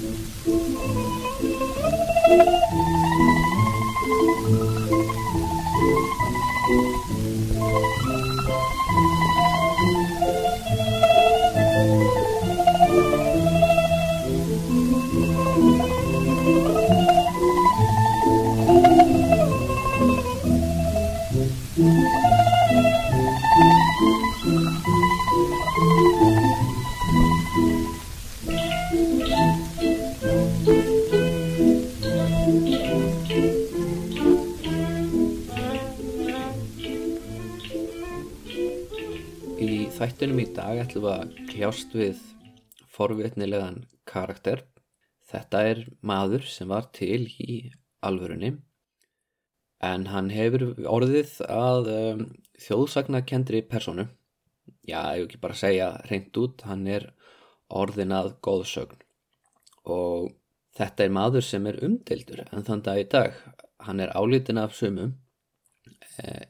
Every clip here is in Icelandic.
Thank you. Kljást við forvitnilegan karakter. Þetta er maður sem var til í alvörunni en hann hefur orðið að um, þjóðsagnakendri personu. Já, ég vil ekki bara segja reynd út, hann er orðin að góðsögn og þetta er maður sem er umdeildur en þann dag í dag. Hann er álítin af sumum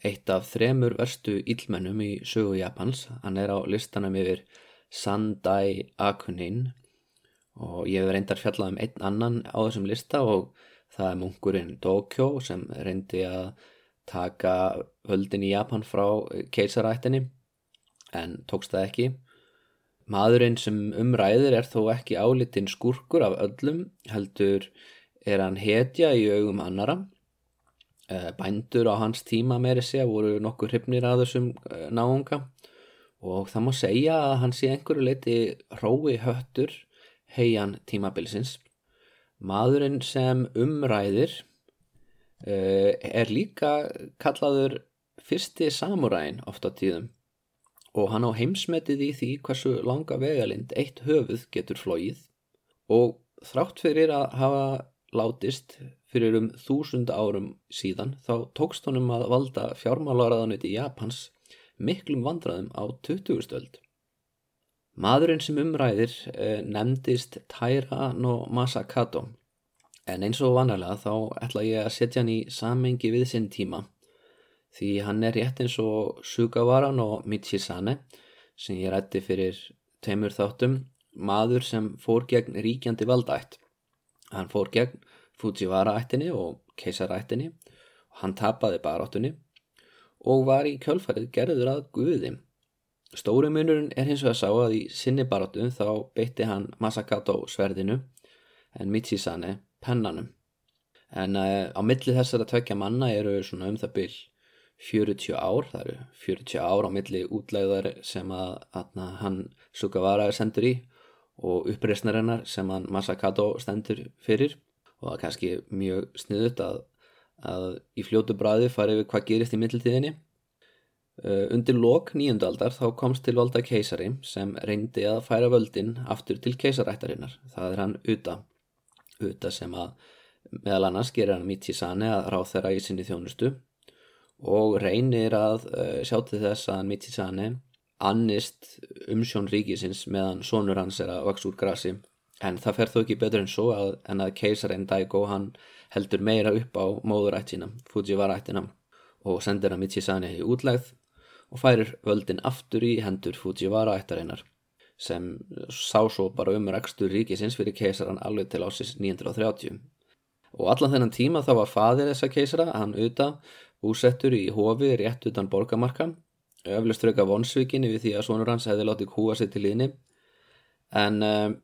eitt af þremur verstu íllmennum í sögu Japans. Hann er á listanum yfir Sandai Akunin og ég hef reyndar fjallað um einn annan á þessum lista og það er munkurinn Dokyo sem reyndi að taka völdin í Japan frá keisarættinni en tókst það ekki. Maðurinn sem umræðir er þó ekki álitinn skurkur af öllum, heldur er hann hetja í augum annara Eh, bændur á hans tíma meiri sé voru nokkur hryfnir að þessum eh, náunga og það má segja að hann sé einhverju leiti rói höttur heian tímabilsins. Maðurinn sem umræðir uh, er líka kallaður fyrsti samuræin ofta tíðum og hann á heimsmetið í því hversu langa vegalind eitt höfuð getur flóið og þrátt fyrir að hafa látist fyrir um þúsund árum síðan þá tókst honum að valda fjármálaraðanuti Japans miklum vandraðum á 20. stöld. Maðurinn sem umræðir eh, nefndist Taira no Masakato en eins og vanalega þá ætla ég að setja hann í samengi við sinn tíma því hann er rétt eins og Sugawara og Michisane sem ég rætti fyrir teimur þáttum maður sem fór gegn ríkjandi valdætt. Hann fór gegn Fujiwara-ættinni og keisarættinni og hann tapaði baráttunni og var í kjölfarið gerður að guði. Stóri munurinn er hins vegar sá að í sinni baráttu þá beitti hann Masakato sverðinu en Michisane pennanum. En uh, á milli þessara tvekja manna eru svona um það byll 40 ár, það eru 40 ár á milli útlegðar sem að, að hann Sugawara sendur í og uppreysnarinnar sem hann Masakato stendur fyrir og það er kannski mjög sniðut að, að í fljótu bræði fara yfir hvað gerist í mittiltíðinni. Uh, undir lok nýjundaldar þá komst til valda keisari sem reyndi að færa völdin aftur til keisarættarinnar. Það er hann Uta. Uta sem að meðal annars gerir hann Michisane að ráð þeirra í sinni þjónustu og reynir að uh, sjá til þess að Michisane annist umsjón ríkisins meðan sonur hans er að vaks úr grasi En það fer þó ekki betur en svo að, en að keisarinn Daigo hann heldur meira upp á móðurætt sína, Fujiwara-ættina og sendir hann Michisane í útlegð og færir völdin aftur í hendur Fujiwara-ættarinnar sem sá svo bara um rekstur ríkisins fyrir keisaran alveg til ásis 930. Og allan þennan tíma þá var fadir þessa keisara, hann auða, búsettur í hofi rétt utan borgamarka, öflust rauka vonsvíkinni við því að sonur hans hefði látið kúa sér til líni en um,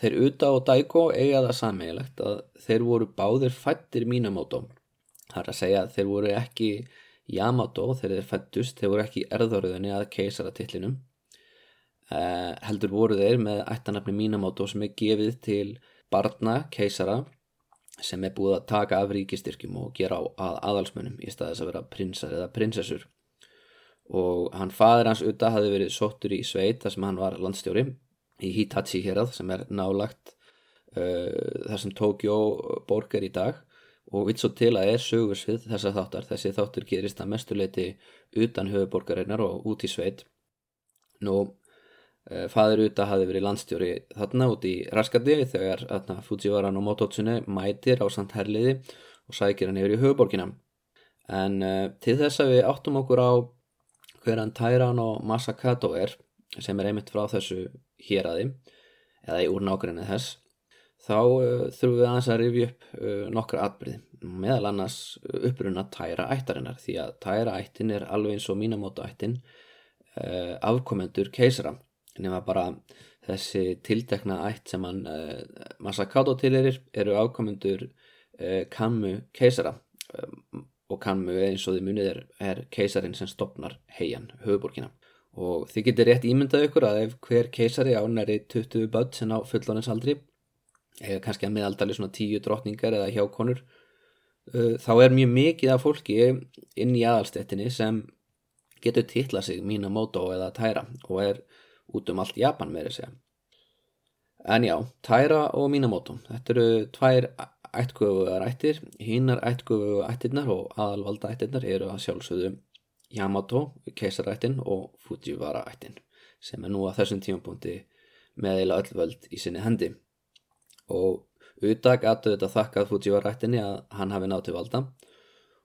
Þeir Uta og Daiko eiga það sammeilegt að þeir voru báðir fættir Minamoto. Það er að segja að þeir voru ekki Yamato þegar þeir fættust, þeir voru ekki erðaröðunni að keisaratillinum. Eh, heldur voru þeir með ættanafni Minamoto sem er gefið til barna keisara sem er búið að taka af ríkistyrkjum og gera á að aðalsmönnum í staðis að vera prinsar eða prinsessur. Og hann fadir hans Uta hafi verið sóttur í sveit þar sem hann var landstjóri í Hitachi hérað sem er nálagt uh, þar sem Tókjó borg er í dag. Og vitt svo til að er sögursvið þessar þáttar. Þessi þáttur gerist að mestuleiti utan höfuborgarinnar og út í sveit. Nú uh, fadur Uta hafi verið landstjóri þarna út í raskandi þegar Fujiwara no Mototsune mætir á samt herliði og sækir hann yfir í höfuborgina en uh, til þess að við áttum okkur á hverjan Tairan og Masakato er sem er einmitt frá þessu héræði eða í úr nákvæmlega þess þá uh, þurfum við aðeins að rifja upp uh, nokkra atbyrði meðal annars uppruna tæra ættarinnar því að tæra ættin er alveg eins og mínamóta ættin uh, afkomendur keisara. Nema bara þessi tildekna ætt sem hann Masakato tilerir eru afkomendur Kammu keisara. Og Kammu eins og því munið er, er keisarin sem stopnar heian, höfuborkina og þið getur rétt ímyndað ykkur að ef hver keisari ánæri 20 börn sem á fullóninsaldri eða kannski að meðaldali svona 10 drotningar eða hjákonur uh, þá er mjög mikið af fólki inn í aðalstettinni sem getur titla sig Minamoto eða Taira og er út um allt Japan með þessi en já, Taira og Minamoto þetta eru tvær ættgöfuðar ættir. Hinnar ættgöfuðu ættirnar og aðalvalda ættirnar eru að sjálfsögðu Yamato, keisarættin og Fujiwara-ættin sem er nú að þessum tímapunkti meðeila öll völd í sinni hendi. Og Udag aðtöðu þetta þakkað Fujiwara-ættinni að hann hafi nátt til valda.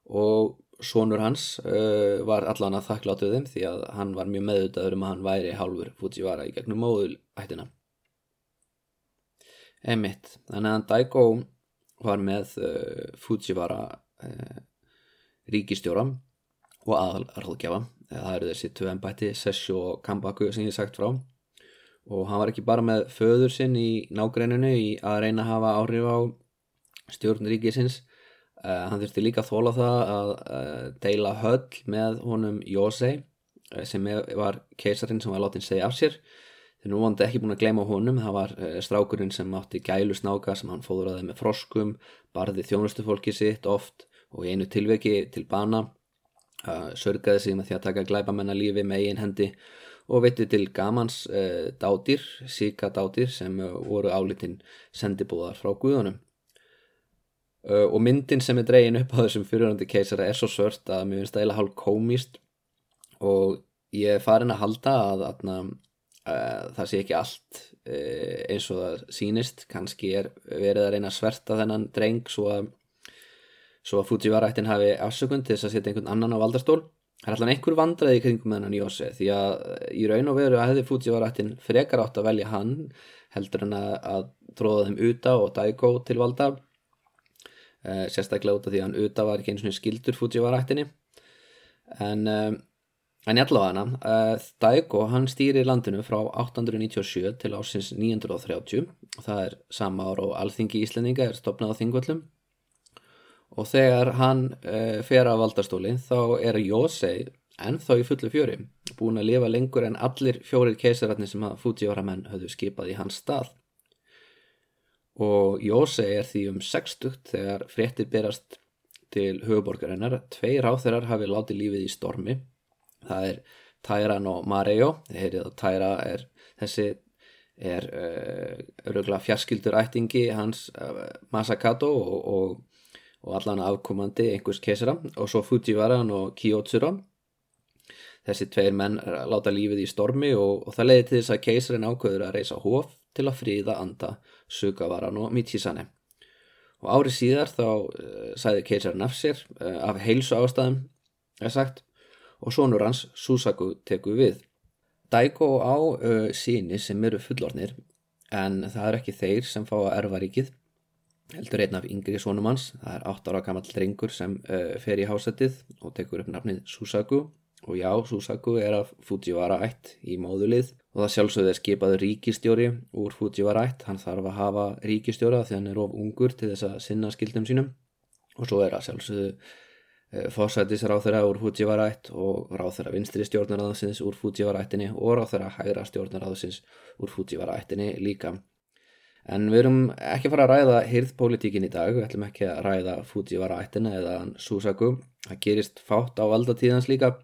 Og sonur hans uh, var allan að þakkláttu þeim því að hann var mjög meðutaður um að hann væri hálfur Fujiwara í gegnum móðulættina Emitt, þannig að Daigo var með uh, Fujiwara uh, ríkistjóra og aðalráðgjafa. Það eru þessi tvö ennbætti Sessjó og Kambaku sem ég sagt frá. Og hann var ekki bara með föður sinn í nágreininu í að reyna að hafa áhrif á stjórn ríkisins. Uh, hann þurfti líka að þóla það að uh, deila höll með honum Jósei uh, sem var keisarinn sem var látin segja af sér. Þeir nú vandi ekki búin að gleyma honum. Það var strákurinn sem átti gælu snáka sem hann fóðuraði með froskum barði þjónustufólki sitt oft og í einu tilveki til bana sörgaði sig með því að taka glæbamenn að lífi með einn hendi og veitti til gamans uh, dátir, síka dátir sem uh, voru álitinn sendibúðar frá guðunum. Uh, og myndin sem er dregin upp á þessum fyrirhandi keisara er svo sört að mér finnst það eiginlega hálf komíst og ég er farin að halda að, að, að það sé ekki allt eins og það sínist, kannski er verið að reyna að sverta þennan dreng svo að svo að Fujiwara-ættin hafi afsökund til þess að setja einhvern annan á valdastól. Það er alltaf einhver vandraði kringum með hann Jóse því að í raun og veru að hefði Fujiwara-ættin frekar átt að velja hann heldur en að, að tróða þeim Uta og Daigo til valda uh, sérstaklega út af því að hann Uta var ekki eins og skildur Fujiwara-ættinni. En um, en ég allavega hana uh, Daigo hann stýri landinu frá 897 til ásins 930 og það er sama ár og alþingi íslendinga er stopnað á þingvöllum og þegar hann uh, fer að valdastóli þá er Jósei ennþá í fullu fjöri búin að lifa lengur en allir fjórir keisararnir sem að Fujiwara menn höfðu skipað í hans stað. Og Jósei er því um 60 þegar fréttir berast til höfuborgarinnar tveir áþeirar hafi látið lífið í stormi. Það er Tæran og Marejo þeir heyrið að Tæra er þessi er uh, öruglega fjarskildur ættingi hans uh, Masakato og, og og allan afkomandi einhvers keisara og svo Fujiwaran og Kiyotsura þessi tveir menn láta lífið í stormi og, og það leiði til þess að keisarin ákveður að reysa hóf til að fríða anda Sugavaran og Michisane og árið síðar þá uh, sæði keisarin af sér uh, af heilsu ástæðum er sagt og sonur hans Susaku teku við. Daigo á uh, síni sem eru fullornir en það er ekki þeir sem fá að erfa ríkið heldur einn af yngri sónum hans það er 8 ára gammal drengur sem uh, fer í hásættið og tekur upp nafnið Susaku. Og já, Susaku er af Fujiwara ætt í móðulið og það sjálfsögði er skipaður ríkistjóri úr Fujiwara ætt, hann þarf að hafa ríkistjóra því hann er of ungur til þess að sinna skildum sínum. Og svo er að sjálfsögðu uh, fósættisráþurra úr Fujiwara ætt og ráþurra vinstri stjórnaráðsins úr Fujiwara ættinni og ráþurra hægra stjórnaráðsins úr Fujiwara ættinni líka En við erum ekki að fara að ræða hirðpolítíkin í dag, við ætlum ekki að ræða Fujiwara ættina eða Susaku. Það gerist fátt á valdatíðans líka.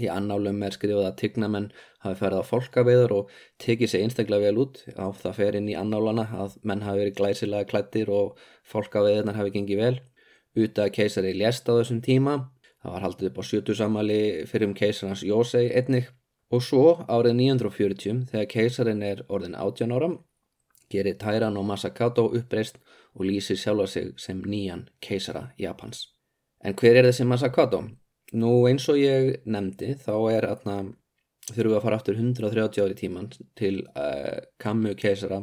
Í annálum er skrifað að tignamenn hafi ferðið á fólkaveður og tekið sér einstaklega vel út. Á það fer inn í annálana að menn hafi verið glæsilega klættir og fólkaveðurnar hafi gengið vel. Uta keisari lést á þessum tíma. Það var haldið upp á sjötusamali fyrir um keisarans Jósei einnig. Og svo árið 940 þegar keisarin er orðin 18 áram gerir Tairan og Masakato uppreist og lýsir sjálfa sig sem nýjan keisara Japans. En hver er þessi Masakato? Nú eins og ég nefndi þá er þurfum við að fara aftur 130 ári tíman til uh, Kammu keisara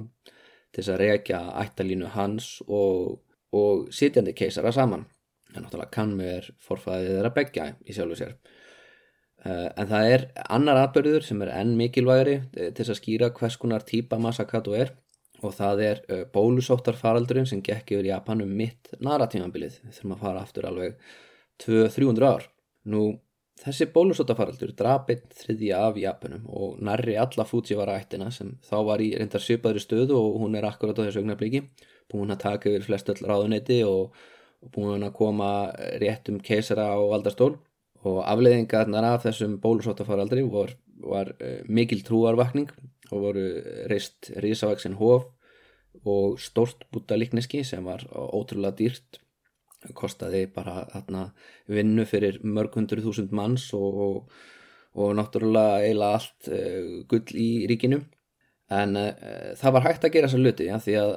til þess að reykja ættalínu hans og, og sitjandi keisara saman en náttúrulega kannu er forfæðið þeirra begja í sjálfu sér uh, en það er annar atbyrður sem er enn mikilvægari til þess að skýra hvers konar típa Masakato er og það er uh, bólusóttarfaraldurinn sem gekk yfir Japan um mitt naratímanbilið þurfum að fara aftur alveg 200-300 ár. Nú þessi bólusóttarfaraldur drapinn þriðja af Japanum og nærri alla Fujiwara ættina sem þá var í reyndar svipaðri stöðu og hún er akkurat á þessu augnabliki búin að taka yfir flest öll ráðuneyti og, og búin að koma rétt um keisara á valdastól. Og afleiðingarnar af þessum bólusóttarfaraldri var, var uh, mikil trúarvakning og voru reist risavaksin hof og stórt búta líkneski sem var ótrúlega dýrt. Kostaði bara þarna, vinnu fyrir mörg hundru þúsund manns og, og, og náttúrulega eiginlega allt uh, gull í ríkinu. En uh, það var hægt að gera þessa luti ja, því að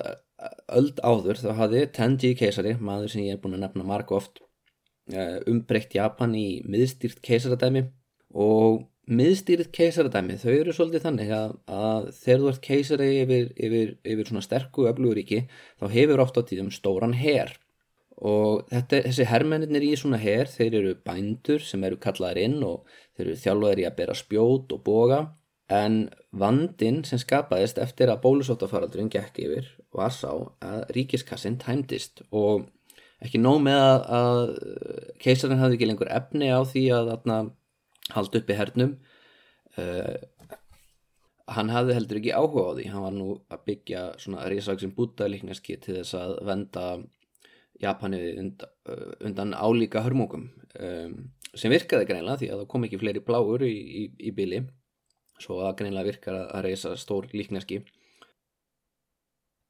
öld áður þá hafði Tenji keisari, maður sem ég er búin að nefna marg oft uh, umbreykt Japan í miðstýrt keisaradæmi og miðstýrið keisaradæmi, þau eru svolítið þannig að, að þegar þú ert keisari yfir, yfir, yfir svona sterku öfluguríki þá hefur oft á tíðum stóran herr og þetta, þessi herrmennir í svona herr, þeir eru bændur sem eru kallaðir inn og þeir eru þjálfaðir í að bera spjót og boga. En vandin sem skapaðist eftir að bólusóttafaraldurinn gekk yfir var sá að ríkiskassin tæmdist. Og ekki nóg með að, að keisarinn hafði ekki lengur efni á því að, að haldi upp í hernum. Uh, hann hafði heldur ekki áhuga á því. Hann var nú að byggja svona risaksinn bútaðlikneski til þess að venda Japani und, uh, undan álíka hörmungum um, sem virkaði greinlega því að það kom ekki fleiri bláur í, í, í bíli svo að greinlega virkar að reysa stór líkneski.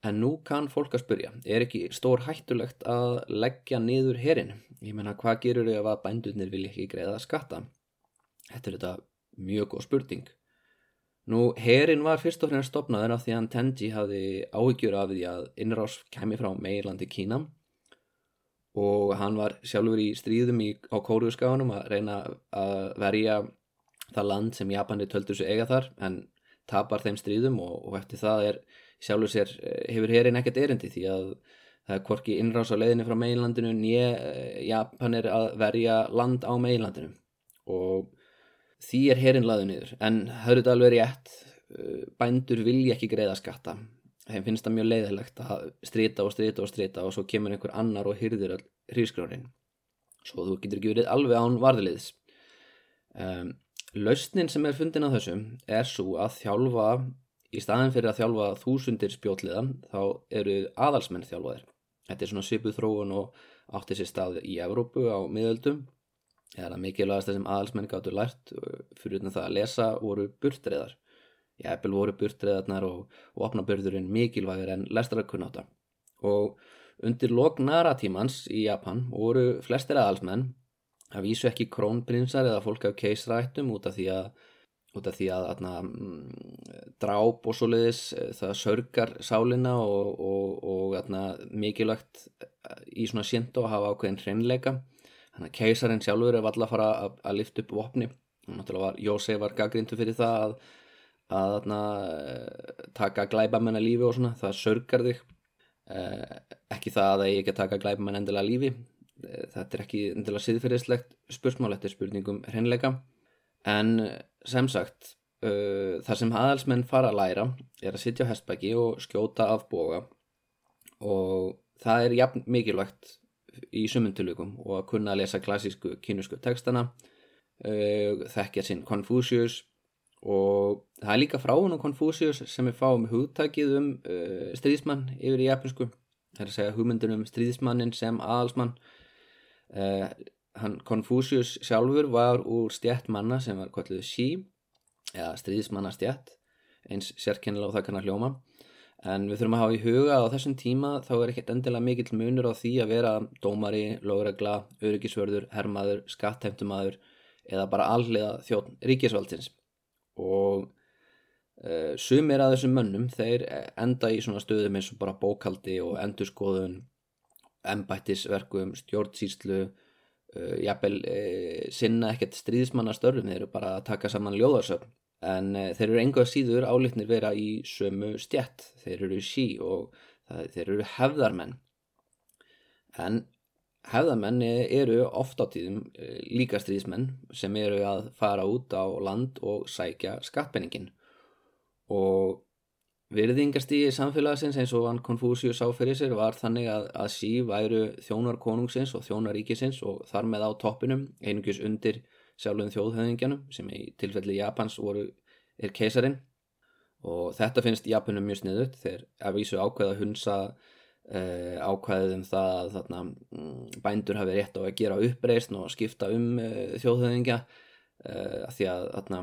En nú kann fólk að spurja er ekki stór hættulegt að leggja niður herin ég menna hvað gerur þau að bændurnir vilja ekki greiða skatta Þetta er þetta mjög góð spurning. Nú, herin var fyrst og fremst stopnaður af því að Tenji hafði áhyggjur af því að innrás kemi frá meirlandi Kína og hann var sjálfur í stríðum í, á kóruðskáðunum að reyna að verja það land sem Japani töldur sig eiga þar en tapar þeim stríðum og, og eftir það er sjálfur sér eh, hefur herin ekkert erindi því að það er hvorki innrás á leiðinni frá meirlandinu nýja eh, Japanir að verja land á meirlandinu og því er herin laðu niður. En höfður þetta alveg rétt uh, bændur vilja ekki greiða skatta. Þeim finnst það mjög leiðilegt að strita og strita og strita og svo kemur einhver annar og hyrðir hrískrárin svo þú getur ekki verið alveg án varðliðs. Um, lausnin sem er fundin á þessum er svo að þjálfa í staðin fyrir að þjálfa þúsundir spjótliða þá eru aðalsmenn þjálfaðir. Þetta er svona svipuð þróun og átti sér stað í Evrópu á miðöldum eða mikilvægast sem aðalsmenn gáttu lært uh, fyrir það að lesa voru burtreðar jæfnvel voru burtreðarnar og, og opnabörðurinn mikilvægir en lestrakunnáta og undir lok naratímans í Japan voru flestir aðalsmenn að vísu ekki krónprinsar eða fólk af keisrættum út af því að af því að atna, mm, dráp og svoleiðis eh, það sörgar sálinna og, og, og atna, mikilvægt í svona sjendu að hafa ákveðin hreinleika þannig að keisarinn sjálfur er valla að fara að, að lifta upp vopni. Og náttúrulega var Jósef var gaggrindu fyrir það að, að, að eh, taka glæbamenn að lífi og svona, það sörgar þig. Eh, ekki það að það ekki taka glæbamenn endilega að lífi. Eh, þetta er ekki endilega siðferðislegt spursmál, þetta er spurningum hreinleika. En sem sagt uh, þar sem aðalsmenn fara að læra er að sitja á hestbæki og skjóta af boga. Og það er jafn mikilvægt í sumundulukum og að kunna að lesa klassísku kynusku textana uh, þekkja sinn Confucius og það er líka frá hún og Confucius sem við fáum hugtakið um uh, stríðsmann yfir í japansku það er að segja hugmyndunum stríðsmannin sem aðalsmann. Uh, hann Confucius sjálfur var úr stjætt manna sem var kvölduð sí eða stríðsmannastjætt eins sérkennilega og það kannar hljóma en við þurfum að hafa í huga á þessum tíma þá er ekkert endilega mikill munur á því að vera dómari, lögregla, öryggisvörður, hermaður, skattheimtumadur eða bara alliða þjótt ríkisvaldins og uh, sumir að þessum mönnum þeir enda í svona stöðum eins og bara bókaldi og endurskoðun embættisverkum, stjórnsýslu uh, jafnvel uh, sinna ekkert stríðismannastörfum þeir eru bara að taka saman ljóðarsöfn en uh, þeir eru enga síður álitnir vera í sömu stjætt þeir eru sí og þeir eru hefðarmenn. En hefðarmenn eru oft á tíðum uh, líka stríðismenn sem eru að fara út á land og sækja skattbenningin og Virðingastígi samfélagsins eins og hann Konfúsius sá fyrir sér var þannig að, að sí væru þjónar konungsins og þjónar ríkisins og þar með á toppinum einungis undir sjálfum þjóðhauðingjanum sem í tilfelli Japans voru er keisarin og þetta finnst Japanum mjög sniðut þegar að vísu ákveða hunsa uh, ákveðum það að þarna, um, bændur hafi rétt á að gera uppreist og skipta um uh, þjóðhauðingja uh, því að þarna,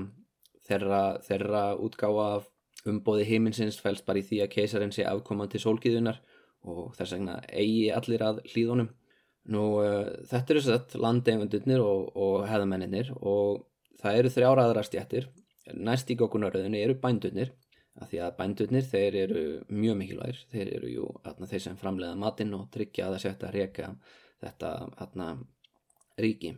þeirra, þeirra útgáfa Umbóði heiminsins fælst bara í því að keisarinn sé afkomandi sólgiðunar og þess vegna eigi allir að hlýðunum. Nú uh, þetta eru sett landegundurnir og, og heðamenninir og það eru þrjáraðra stjættir. Næst í gókunaröðinu eru bændurnir að því að bændurnir þeir eru mjög mikilvægir. Þeir eru jú atna, þeir sem framleiða matinn og tryggja að það setja að reyka þetta atna, ríki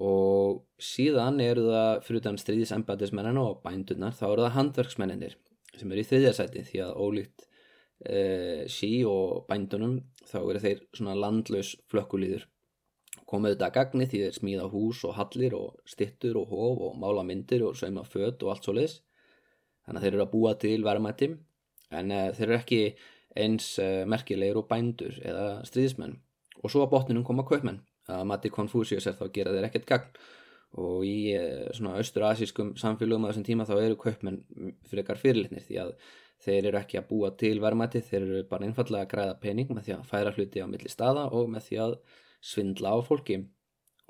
og síðan eru það fyrir þann stríðisembætismennina og bændurnar þá eru það handverksmenninir sem eru í þriðjasæti því að ólíkt e, sí og bændunum þá eru þeir svona landlaus flökkulíður. Komið þetta að gagni því þeir smíða hús og hallir og stittur og hóf og mála myndir og sauma fött og allt svo leiðis þannig að þeir eru að búa til verðmættim en e, þeir eru ekki eins e, merkilegir og bændur eða stríðismenn. Og svo að botninum koma kaupmenn. Að mati Confucius er þá að gera þeir ekkert gagn. Og í eh, svona austur-asískum samfélögum á þessum tíma þá eru kaupmenn frekar fyrirlitnir því að þeir eru ekki að búa til verðmæti, þeir eru bara einfallega að græða pening með því að færa hluti á milli staða og með því að svindla á fólki.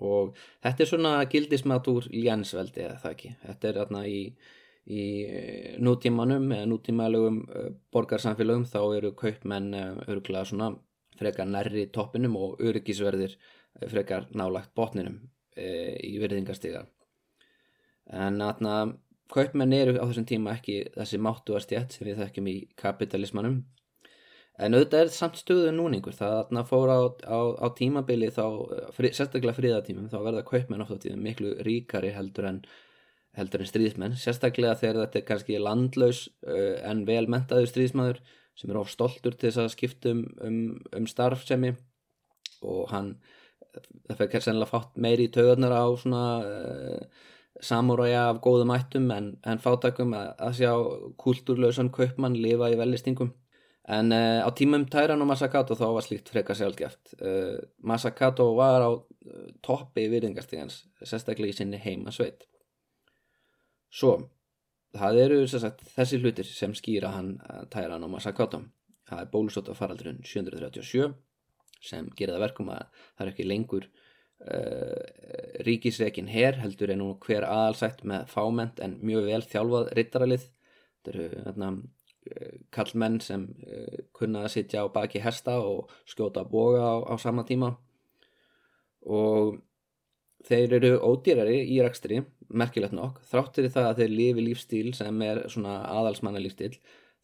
Og þetta er svona gildismatúr lénsveldi eða það ekki, þetta er þarna í, í eh, nútímanum eða nútímalögum eh, borgarsamfélögum þá eru kaupmenn öruglega svona frekar nærri toppinum og öryggisverðir frekar nálagt botninum e, í virðingastiga en aðna kaupmenn eru á þessum tíma ekki þessi máttuarstjætt sem við þekkjum í kapitalismannum en auðvitað er samt stöðu núningur. Það fór á, á, á tímabili þá, fri, sérstaklega fríðatímum þá verða kaupmenn ofta á tímum miklu ríkari heldur en heldur en stríðismenn, sérstaklega þegar þetta er kannski landlaus uh, en velmentaður stríðismæður sem er of stoltur til þess að skipta um, um, starfsemi og hann það fyrir sennilega fátt meiri í taugarnar á svona uh, samúræja af góðum ættum en, en fátakum að, að sjá kultúrlausan kaupmann lifa í velistingum en uh, á tímum Tæran og Masakato þá var slíkt freka sjálfgeft uh, Masakato var á toppi virðingastígans, sérstaklega í sinni heima sveit svo það eru sagt, þessi hlutir sem skýra hann Tæran og Masakato. Það er bólusóta faraldurinn 737 sem gerir það verkum að það er ekki lengur uh, ríkisveikin her heldur en nú hver aðalsætt með fáment en mjög vel þjálfað rittaralið. Þetta eru þarna uh, kallmenn sem uh, kunna að sitja á baki hesta og skjóta boga á, á sama tíma. Og þeir eru ódýrari í rækstri merkilegt nokk, þráttir í það að þeir lifi lífstíl sem er svona aðalsmanna lífstíl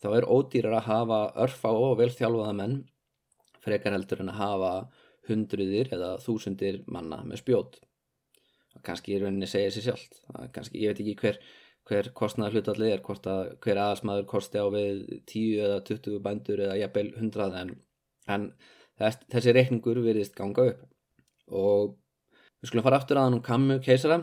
þá er ódýrar að hafa örfa og vel þjálfaða menn frekar heldur en að hafa hundruðir eða þúsundir manna með spjót. Og kannski í rauninni segja sér sjálft. Kannski, ég veit ekki hver, hver kostnaðar hlutallið er að hver aðalsmaður kosti á við 10 eða 20 bændur eða jafnvel 100 en, en þess, þessi reikningur virðist ganga upp. Og við skulum fara aftur að hann um Kammu keisara.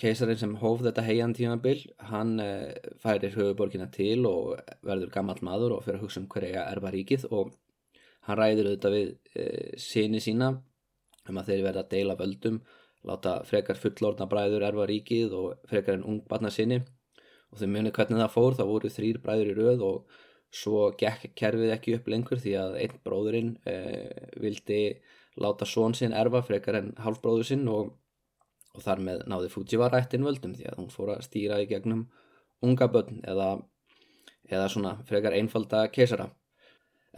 Keisarin sem hóf þetta heian tímabil hann eh, færir höfuborgina til og verður gammal maður og fyrir að hugsa um hverja erfa ríkið og hann ræður auðvitað við e, síni sína um að þeir verða að deila völdum láta frekar fullorna bræður erfa ríkið og frekar en ung barna sinni og þau muni hvernig það fór þá voru þrýr bræður í rauð og svo gekk kerfið ekki upp lengur því að einn bróðurinn e, vildi láta són sinn erfa frekar en halvbróður sinn og, og þar með náði Fujiwara ættin völdum því að hún fór að stýra í gegnum unga börn eða, eða svona frekar einfalda keisara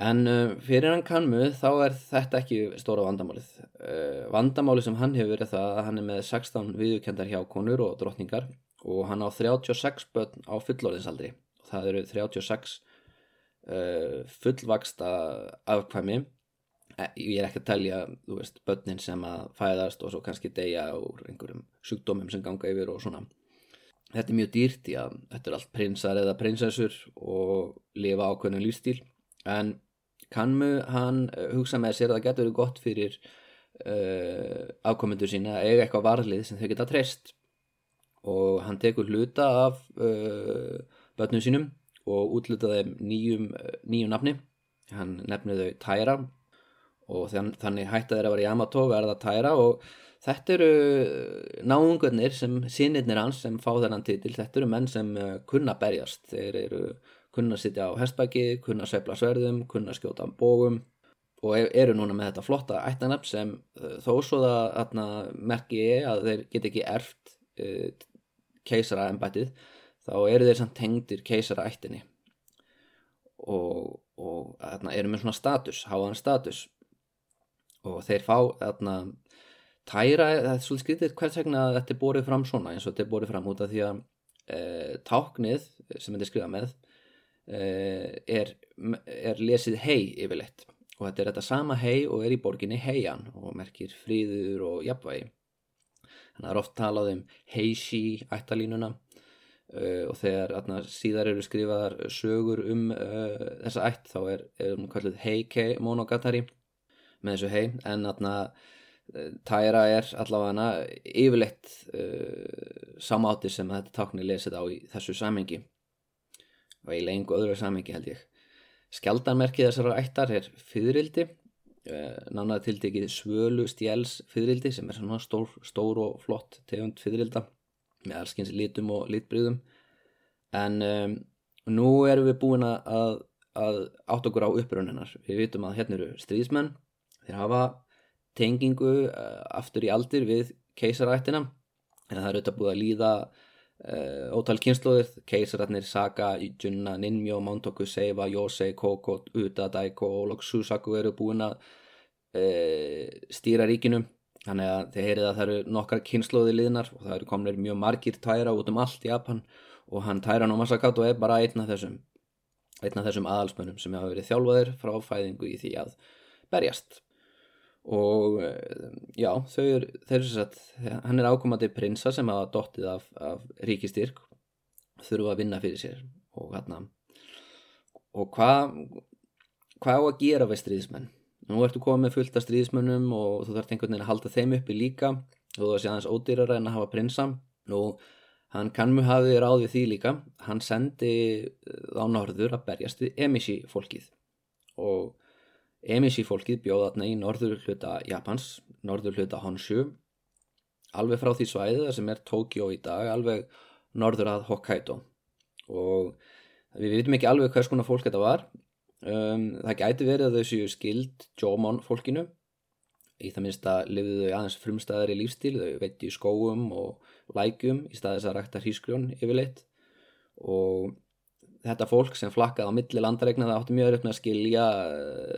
En uh, fyrir hann kannmu þá er þetta ekki stóra vandamálið. Uh, vandamálið sem hann hefur er það að hann er með 16 viðurkendar hjá konur og drottningar og hann á 36 börn á fullorðinsaldri. Það eru 36 uh, fullvaksta afkvæmi. Eh, ég er ekki að telja, þú veist, börnin sem að fæðast og svo kannski deyja úr einhverjum sjúkdómum sem ganga yfir og svona. þetta er mjög dýrt, já, þetta er allt prinsar eða prinsessur og lifa ákveðnum lífstíl en kannmu hann hugsa með sér að það getur verið gott fyrir uh, afkomendur sína að eiga eitthvað varlið sem þau geta treyst. Og hann tekur hluta af uh, börnum sínum og útlutaði nýjum, nýjum nafni. Hann nefnið þau Tæra og þann, þannig hætti þeirra að vera Yamato verða Tæra og þetta eru náungurnir sem sínirnir hans sem fá þennan titil. Þetta eru menn sem kunna berjast. Þeir eru kunna sitja á hestbæki kunna sveifla sverðum, kunna skjóta bógum og e, eru núna með þetta flotta ættanöfn sem uh, þó svo það merki ég að þeir get ekki erft uh, keisara ennbættið þá eru þeir samt tengdir keisara ættinni og, og þarna, eru með svona status, háðan status. Og þeir fá þarna, tæra, það er svolítið skritið hvert vegna þetta er borðið fram svona eins og þetta er borðið fram út af því að e, táknið sem þetta er skrifað með er, er lesið hei yfirleitt. Og þetta er þetta sama hei og er í borginni heian og merkir fríður og jafnvægi. Þannig að það er oft talað um heishi ættalínuna Uh, og þegar atna, síðar eru skrifaðar sögur um uh, þessa ætt þá er, er hún kallið Heike Monogatari með þessu hei en atna, tæra er allavega yfirleitt uh, samátti sem þetta tákni lesið á í þessu samengi og í lengu öðru samengi held ég. Skjaldanmerkið þessara ættar er fyririldi nánað tildekið svölu stjæls fyririldi sem er svona stór, stór og flott tegund fyririlda með allskyns litum og litbríðum en um, nú erum við búin að, að átt okkur á uppröðuninnar við vitum að hérna eru stríðsmenn þeir hafa tengingu uh, aftur í aldir við keisarættina. En það eru auðvitað búið að líða uh, ótal kynnslóðir keisarætnir Saga, Junna, Ninmyo, Montoku Seiva, Yosei, Koko, Uda, Daiko og Susaku eru búin að uh, stýra ríkinum Þannig að þið heyrið að það eru nokkar kynnslóði liðnar og það eru kominir mjög margir tæra út um allt Japan og hann tæra no Masakato er bara einn af þessum, einn af þessum aðalsmönnum sem hafa verið þjálfaðir frá fæðingu í því að berjast. Og já, þau eru, svo að hann er ákomandi prinsa sem hafa dottið af, af ríkistyrk, þurfa að vinna fyrir sér og hérna, og hvað hva á að gera við stríðismenn? nú ertu komið fullt af stríðismönnum og þú þarf einhvern veginn að halda þeim uppi líka og þú sé aðeins ódýrara en að hafa prinsa. Nú hann kannmu hafi ráðið því líka. Hann sendi á norður að berjast við Emishi fólkið og Emishi fólkið bjóða þarna í norður hluta Japans, norður hluta Honshu alveg frá því svæðið sem er Tokyo í dag, alveg norður að Hokkaido. Og við vitum ekki alveg hvers konar fólk þetta var. Um, það gæti verið að þau séu skild Jómon fólkinu. Í það minnst að lifðu þau aðeins frumstæðar í lífstíl, þau veit í skóum og lækjum í staðis að rækta hrískrjón yfirleitt. Og þetta fólk sem flakkaði á milli landaregna það átti mjög öll með að skilja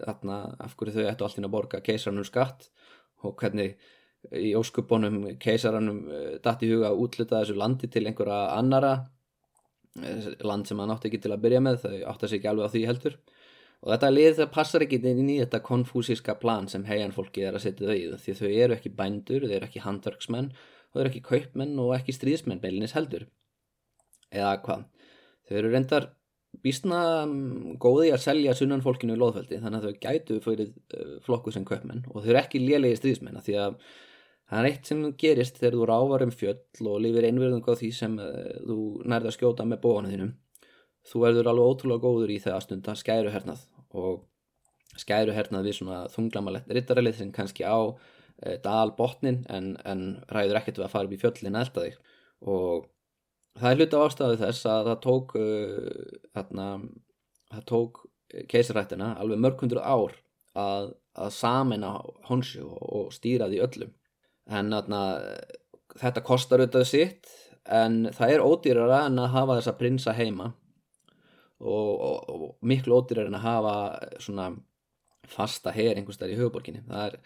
þarna, af hverju þau ættu alltaf að borga keisarannum skatt og hvernig í óskupunum keisarannum uh, dætt í huga að útluta þessu landi til einhverja annara eh, land sem hann átti ekki til að byrja með þau átti að segja alveg á því heldur. Og þetta lið það passar ekki inn í þetta konfúsíska plan sem heian fólki er að setja þau í því þau eru ekki bændur, þau eru ekki handverksmenn þau eru ekki kaupmenn og ekki stríðsmenn beilinis heldur. Eða hvað, þau eru reyndar býstna mm, góði að selja sunnan fólkinu í loðfældi þannig að þau gætu fyrir uh, flokku sem kaupmenn og þau eru ekki lélegi stríðsmenn því að það er eitt sem gerist þegar þú rávar um fjöll og lifir einverðung á því sem uh, þú nærða að skjóta með bóanu þínum. Þú verður alveg ótrúlega góður í þegar stunda skæru hernað og skæru hernað við svona þunglamalett rittaralið sem kannski á e, dal botnin en, en ræður ekkert við að fara upp í fjöllin elda þig. Og það er hluti á ástæðu þess að það tók uh, þarna, það tók keisarrættina alveg mörgundur ár að, að samena honsu og, og stýra því öllum en þarna, þetta kostar auðvitað sitt en það er ódýrara en að hafa þessa prinsa heima og, og, og miklu ódýrar en að hafa svona fasta her einhvers þar í höfuborginni það er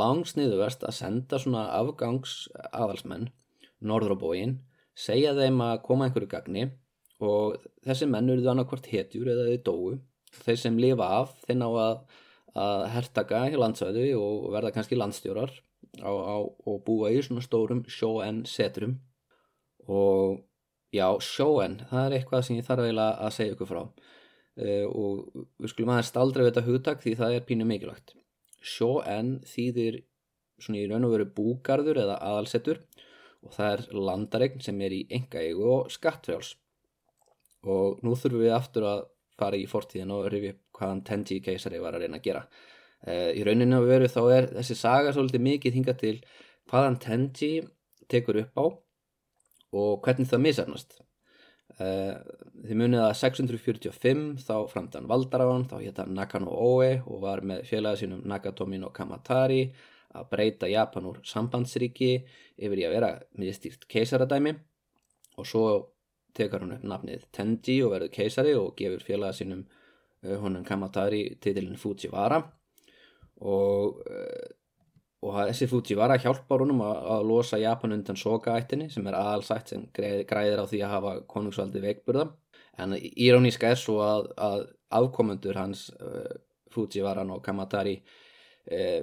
langsniðuverst að senda svona afgangs aðalsmenn norður á bóin segja þeim að koma einhverju gagni og þessi menn eru þannig hvort hetjur eða þeir dóu. Þeir sem lifa af þeir ná að, að hertaka í landsvæðu og verða kannski landstjórar á, á, og búa í svona stórum sjó en setrum. Og Já, sjóen, það er eitthvað sem ég þarf eiginlega að segja ykkur frá. Uh, og við skulum aðeins staldra við þetta hugtak því það er pínu mikilvægt. Sjóen þýðir svona í raun og veru búgarður eða aðalsettur og það er landaregn sem er í enga eigu og skattfjáls. Og nú þurfum við aftur að fara í fortíðin og rifja hvaðan Tenji keisari var að reyna að gera. Uh, í rauninu að veru þá er þessi saga svolítið mikið hinga til hvaðan Tenji tekur upp á og hvernig það misarnast. Uh, þið munið að 645 þá framtann Valdarafan, þá hétt hann Nakano Oe og var með félagið sínum Nakatomi no Kamatari að breyta Japan úr sambandsríki yfir í að vera miðstýrt keisaradæmi. Og svo tekar hann upp nafnið Tenji og verður keisari og gefur félagið sínum uh, honum Kamatari titilin Fujiwara. Og uh, og þessi Fujiwara hjálpar honum að, að losa Japan undan Soka-ættinni sem er aðalsætt sem græðir á því að hafa konungsvaldi veikburða. En íróníska er svo að, að afkomendur hans uh, Fujiwaran og Kamatari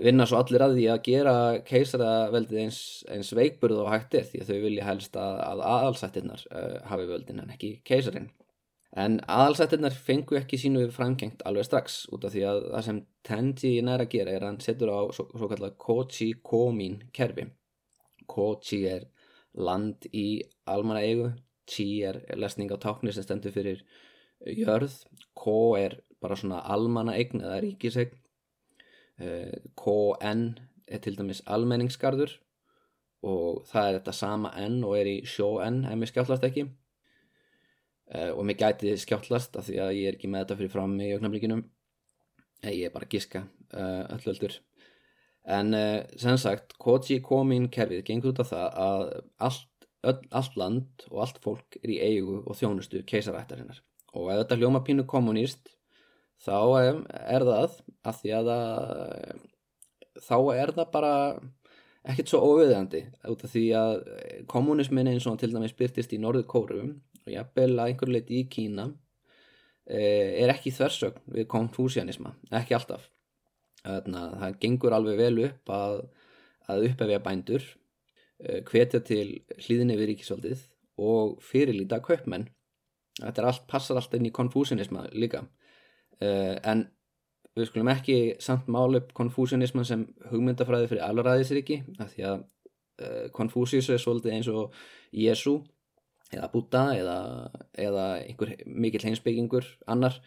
vinna svo allir að því að gera keisaraveldið eins, eins veikburð og hægt er því að þau vilja helst að, að aðalsættinnar uh, hafi völdin en ekki keisarin En aðalsættirnar fengu ekki sínu framkengt alveg strax út af því að það sem Tenji næra að gera er að hann setur á svo, svo kallar Kochi Komin kerfi. Kochi er land í almanna eigu, Chi er lesning á táknir sem stendur fyrir jörð, Ko er bara svona almanna eign eða ríkisegn, KN er til dæmis almenningsgarður og það er þetta sama N og er í sjó N ef mér skjálfast ekki. Uh, og mér gæti skjáttlast af því að ég er ekki með þetta fyrir fram í augnablíkinum ég er bara að giska uh, öllu öldur en sem sagt Koji Komin kerfið gengur út af það að allt, allt land og allt fólk er í eigu og þjónustu keisarættarinnar. Og ef þetta hljóma pínu kommunist þá er það að því að það, þá er það bara ekkert svo óviðandi út af því að kommunismin eins og til dæmis byrtist í norðu kórum og jafnvel að einhver leiti í Kína eh, er ekki þversögn við konfúsianisma, ekki alltaf. Það gengur alveg vel upp að, að upphefja bændur eh, hvetja til hlýðinni við ríkisvaldið og fyrirlíta kaupmenn. Þetta er allt, passar alltaf inn í konfúsianisma líka. eh, en við skulum ekki samt mála upp konfúsianisman sem hugmyndafræði fyrir alvaræðisriki af því að konfúsius er svolítið eins og Jésu eða Buddha eða, eða einhver mikill heimsbyggingur annar.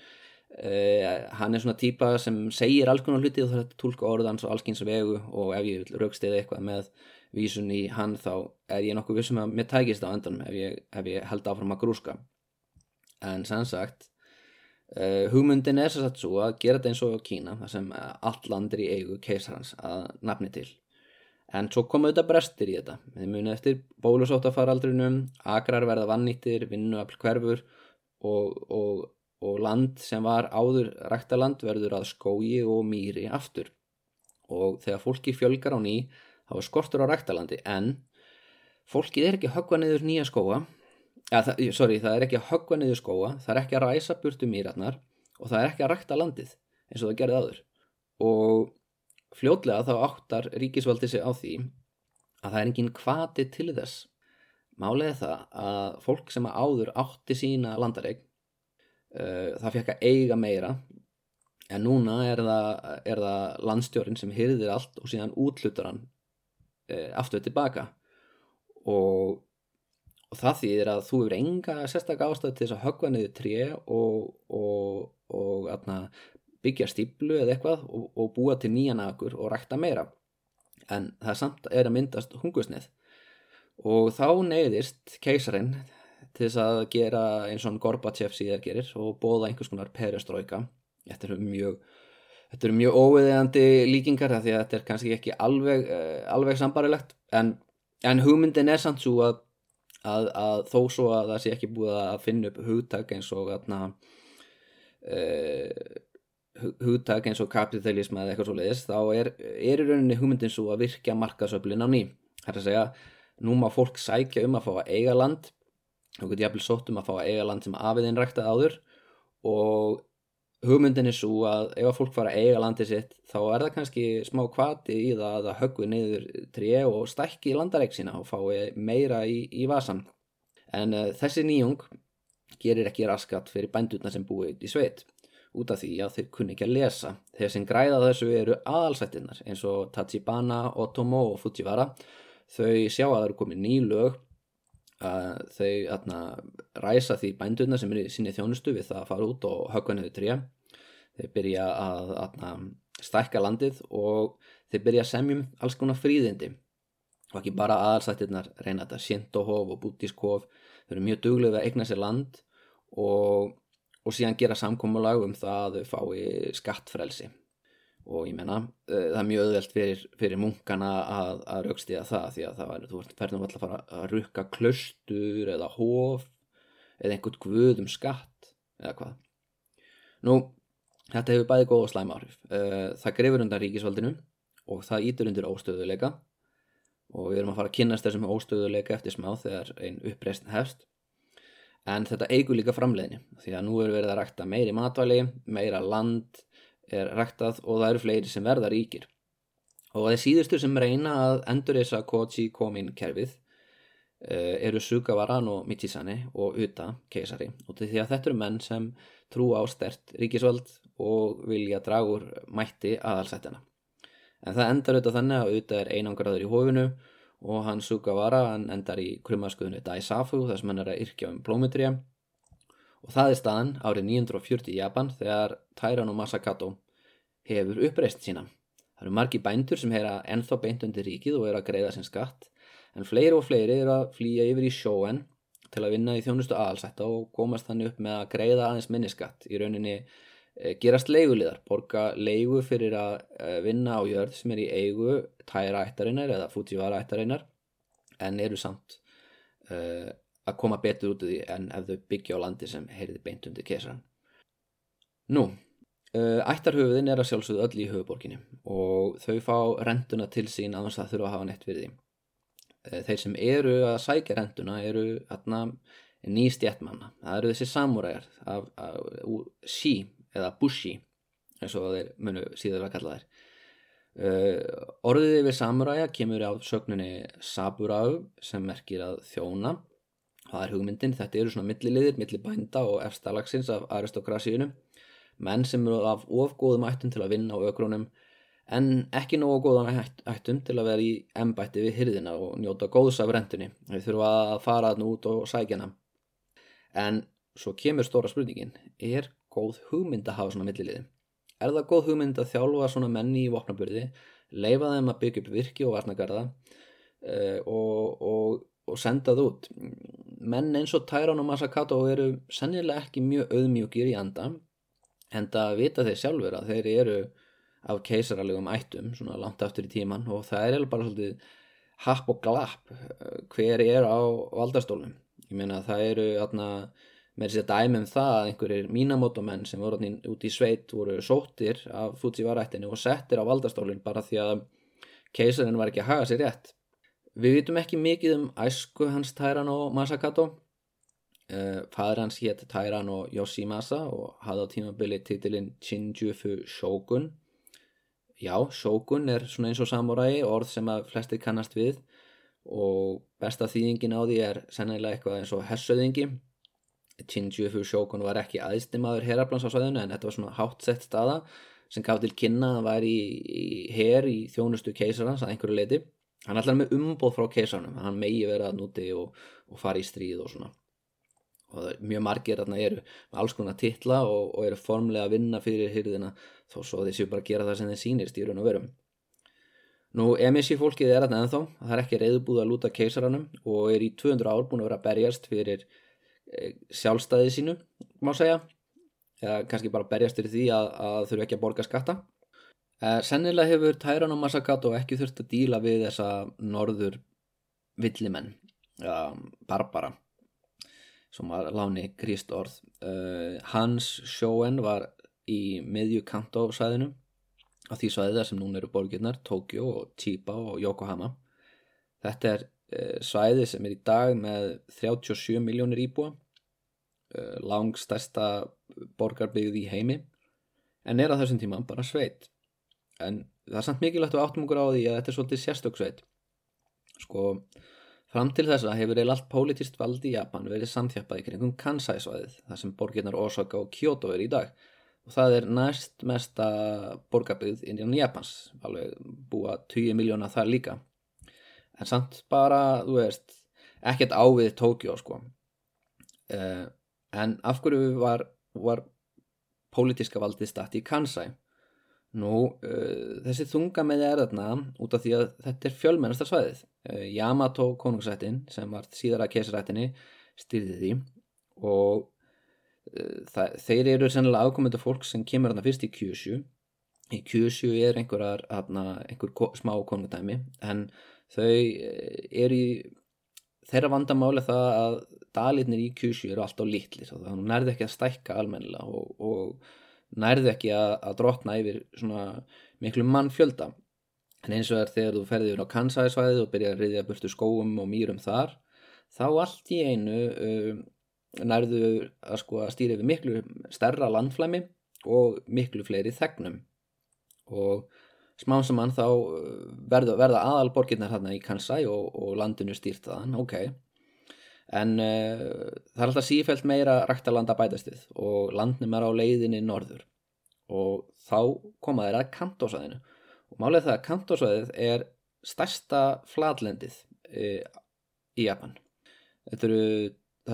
Uh, hann er svona típa sem segir alls konar hluti og það er tólka orðans og allskins vegu og ef ég vil raukstiða eitthvað með vísun í hann þá er ég nokkuð vissum að mér tækist á endanum ef ég, ef ég held áfram að grúska. En sannsagt uh, hugmyndin er svo að gera þetta eins og Kína þar sem allt land er í eigu keisarhans að nafni til En svo komu þetta brestir í þetta. Þið munið eftir bólusóttafaraldrinum, agrar verða vannýttir, vinnuafl hverfur og, og, og land sem var áður ræktaland verður að skógi og mýri aftur. Og þegar fólki fjölgar á ný, þá er skortur á ræktalandi, en fólkið er ekki höggva niður nýja skóa, ja, það, sorry, það er ekki að höggva niður skóa, það er ekki að ræsa burtu mýratnar og það er ekki að rækta landið eins og það gerði aður. Og Fljótlega þá áttar ríkisvaldi sig á því að það er enginn kvati til þess. Málega það að fólk sem áður átti sína landareik uh, það fekk að eiga meira en núna er það, er það landstjórin sem hyrðir allt og síðan útlutur hann uh, aftur tilbaka og, og það þýðir að þú hefur enga sérstaklega ástæði til þess að höggva niður tré og, og, og atna, byggja stíplu eða eitthvað og, og búa til nýjan akur og rækta meira. En það samt er að myndast hungusnið og þá neyðist keisarin til þess að gera eins og Gorbachev síðar gerir og bóða einhvers konar perestrojka þetta eru mjög þetta eru mjög óviðegandi líkingar því að þetta er kannski ekki alveg, uh, alveg sambarilegt en, en hugmyndin er samt svo að, að, að þó svo að það sé ekki búið að finna upp hugtak eins og þarna uh, hugtak eins og kapitalism eða eitthvað svo leiðis þá er, er í rauninni hugmyndin svo að virkja markasöflin á ný. Það er að segja, nú má fólk sækja um að fá að eiga land. Og getur jafnvel sótt um að fá að eiga land sem afiðin ræktað áður og hugmyndin er svo að ef að fólk fara að eiga landið sitt þá er það kannski smá kvati í það að það höggvi niður tré og stækki landareik sína og fái meira í, í vasan En uh, þessi nýjung gerir ekki raskat fyrir bændurna sem búið í sveit út af því að þeir kunni ekki að lesa. Þeir sem græða þessu eru aðalsættinnar eins og Tachibana, Otomo og Fujiwara. Þau sjá að það eru komið ný lög að þau atna, ræsa því bændurna sem eru í sinni þjónustu við það að fara út og höggva niður tré. Þeir byrja að atna, stækka landið og þeir byrja að semjum alls konar fríðindi og ekki bara aðalsættirnar reyna þetta Sjentohof og Bútískof þau eru mjög duglega að eigna sér land og, og síðan gera samkómulag um það að þau fái skattfrelsi og ég menna eh, það er mjög öðvelt fyrir, fyrir munkana að, að raukstiða það því að það væri, þú verður alltaf að fara að rukka klöstur eða hóf eða einhvern guðum skatt eða hvað. Nú, þetta hefur bæði góð og slæm áhrif. Eh, það grefur undan ríkisvaldinu og það ítur undir óstöðuleika og við erum að fara að kynast þessum óstöðuleika eftir smá þegar einn uppreist hefst. En þetta eigur líka framleiðni því að nú er verið að rækta meiri matvæli meira land er ræktað og það eru fleiri sem verða ríkir. Og þeir síðustur sem reyna að endur þessa Kochi komin kerfið uh, eru Sugawaran og Michisane og Uta keisari. Og því að þetta eru menn sem trú á stert ríkisvöld og vilja dragur mætti aðalsættina en það endar auðvitað þannig að auðvitað er einangraður í hófinu og hann Sugawara hann endar í krummaskuðinu Daisafu þar sem hann er að yrkja um blómitrija og það er staðan árið 940 í Japan þegar Tairan og Masakato hefur uppreist sína. Það eru margi bændur sem heyra ennþá beint undir ríkið og er að greiða sin skatt en fleiri og fleiri er að flýja yfir í sjóen til að vinna í þjónustu aðalsætta og komast þannig upp með að greiða aðeins minniskatt í rauninni Eh, gerast leiguliðar, borga leigu fyrir að eh, vinna á jörð sem er í eigu tæra ættarinnar eða Fujiwara ættarinnar en eru samt uh, að koma betur út af því en ef þau byggja á landi sem heyrði beint undir kesaran. Nú, uh, ættarhöfuðin er að sjálfsögðu öll í höfuborginni og þau fá rentuna til sín að það þurfa að hafa nett við því. Uh, þeir sem eru að sækja rentuna eru atna, nýstjættmanna, það eru þessi samúræjar af, af, af sí eða bushi eins og þeir munu síður að kalla þær uh, orðið yfir samuræja kemur á sögninni saburau sem merkir að þjóna það er hugmyndin, þetta eru svona milliliðir millibænda og efstalagsins af aristokrasíunum menn sem eru af ofgóðum ættum til að vinna á ökrónum en ekki nógu góðan ættum til að vera í embætti við hyrðina og njóta góðs af rentunni þau þurfa að fara þarna út og sækja hana en svo kemur stóra spurningin er góð hugmynd að hafa svona milliliði? Er það góð hugmynd að þjálfa svona menni í vopnaburði, leifa þeim að byggja upp virki og varnagarða uh, og, og, og senda það út? Menn eins og Tæran og Masakato eru sennilega ekki mjög auðmjúkir í anda en það vita þeir sjálfur að þeir eru af keisaralegum ættum svona langt aftur í tíman og það er bara svolítið happ og glapp eh, hver er á valdarstólum. Ég meina það eru aðna með þess að dæmi um það að einhverjir mínamótomenn sem voru út í sveit voru sóttir af Fujiwara-ættinu og settir á valdastólinn bara því að keisarinn var ekki að haga sér rétt. Við vitum ekki mikið um æsku hans Tairano Masakato. Uh, Fæður hans hétt Tairano Yoshimasa og hafði á tímabili titilinn Shinjufu Shogun. Já, Shogun er svona eins og samuræi, orð sem að flestir kannast við og besta þýðingin á því er sennilega eitthvað eins og hessöðingi Chinjufu Shogun var ekki aðstimaður heraflans á svæðinu en þetta var svona hátsett staða sem gaf til kynna að væri í, í her í þjónustu keisarans að einhverju leiti hann ætlaði með umbóð frá keisarnum hann megi verið að núti og, og fara í stríð og svona. Og mjög margir þarna eru með alls konar titla og, og eru formlega að vinna fyrir hyrðina þó svo þeir séu bara að gera það sem þeir sýnist í raun og verum. Nú MSI fólkið er þarna ennþá. Það er ekki reyðbúð að lúta keisaranum og er í 200 ár búin að vera að berjast fyrir Eh, sjálfstæði sínu má segja. Eða kannski bara berjast fyrir því að, að þurfu ekki að borga skatta sennilega hefur Tæran og Masakato ekki þurft að díla við þessa norður villimenn barbara sem var láni gríst orð. Uh, hans sjóen var í miðju kantósæðinu á því svæðið sem núna eru borgirnar Tokyo og Chiba og Yokohama. Þetta er Eh, svæði sem er í dag með 37 miljónir íbúa eh, langstærsta borgarbyggð í heimi en er á þessum tíma bara sveit en það er samt mikilvægt að áttum okkur á því að þetta er svolítið sérstök sveit sko Fram til þessa hefur eil allt pólitist vald í Japan verið samþjappað í kringum Kansai-svæðið, þar sem borginnar Osaka og Kyoto er í dag. Og það er næst mesta borgarbyggð innan Japans, alveg búa 20 miljóna þar líka. En samt bara, þú veist, ekkert ávið Tókjó sko. Uh, en af hverju var, var pólitiska valdið statt í Kansai? Nú, uh, þessi þunga með er þarna út af því að þetta er fjölmennastar svæðið. Uh, Yamato konungsættin sem var síðara kesarættinni styrði því og það, þeir eru sennilega ákomendu fólk sem kemur þarna fyrst í Kyushu. Í Kyushu er einhverjar, hana, einhver smá konungdæmi en þau eru í þeirra vandamáli það að dalitnir í Kyushu eru alltaf lítlir og það nærði ekki að stækka almennilega og, og nærði ekki að, að drotna yfir svona miklu mann fjölda en eins og er þegar þú ferði yfir á Kansai-svæðið og byrjaði að riðja burtu skóum og mýrum þar þá allt í einu um, nærðu að, sko, að stýra yfir miklu stærra landflæmi og miklu fleiri þegnum. Og smá saman þá verða, verða aðalborginnar hérna í Kansai og, og landinu stýrt þaðan, ok en uh, það er alltaf sífælt meira ræktalanda bætastið og landnum er á leiðinni norður. Og þá koma þeir að kantósæðinu og málið það að kantósæðið er stærsta flatlendið uh, í Japan. Þetta eru,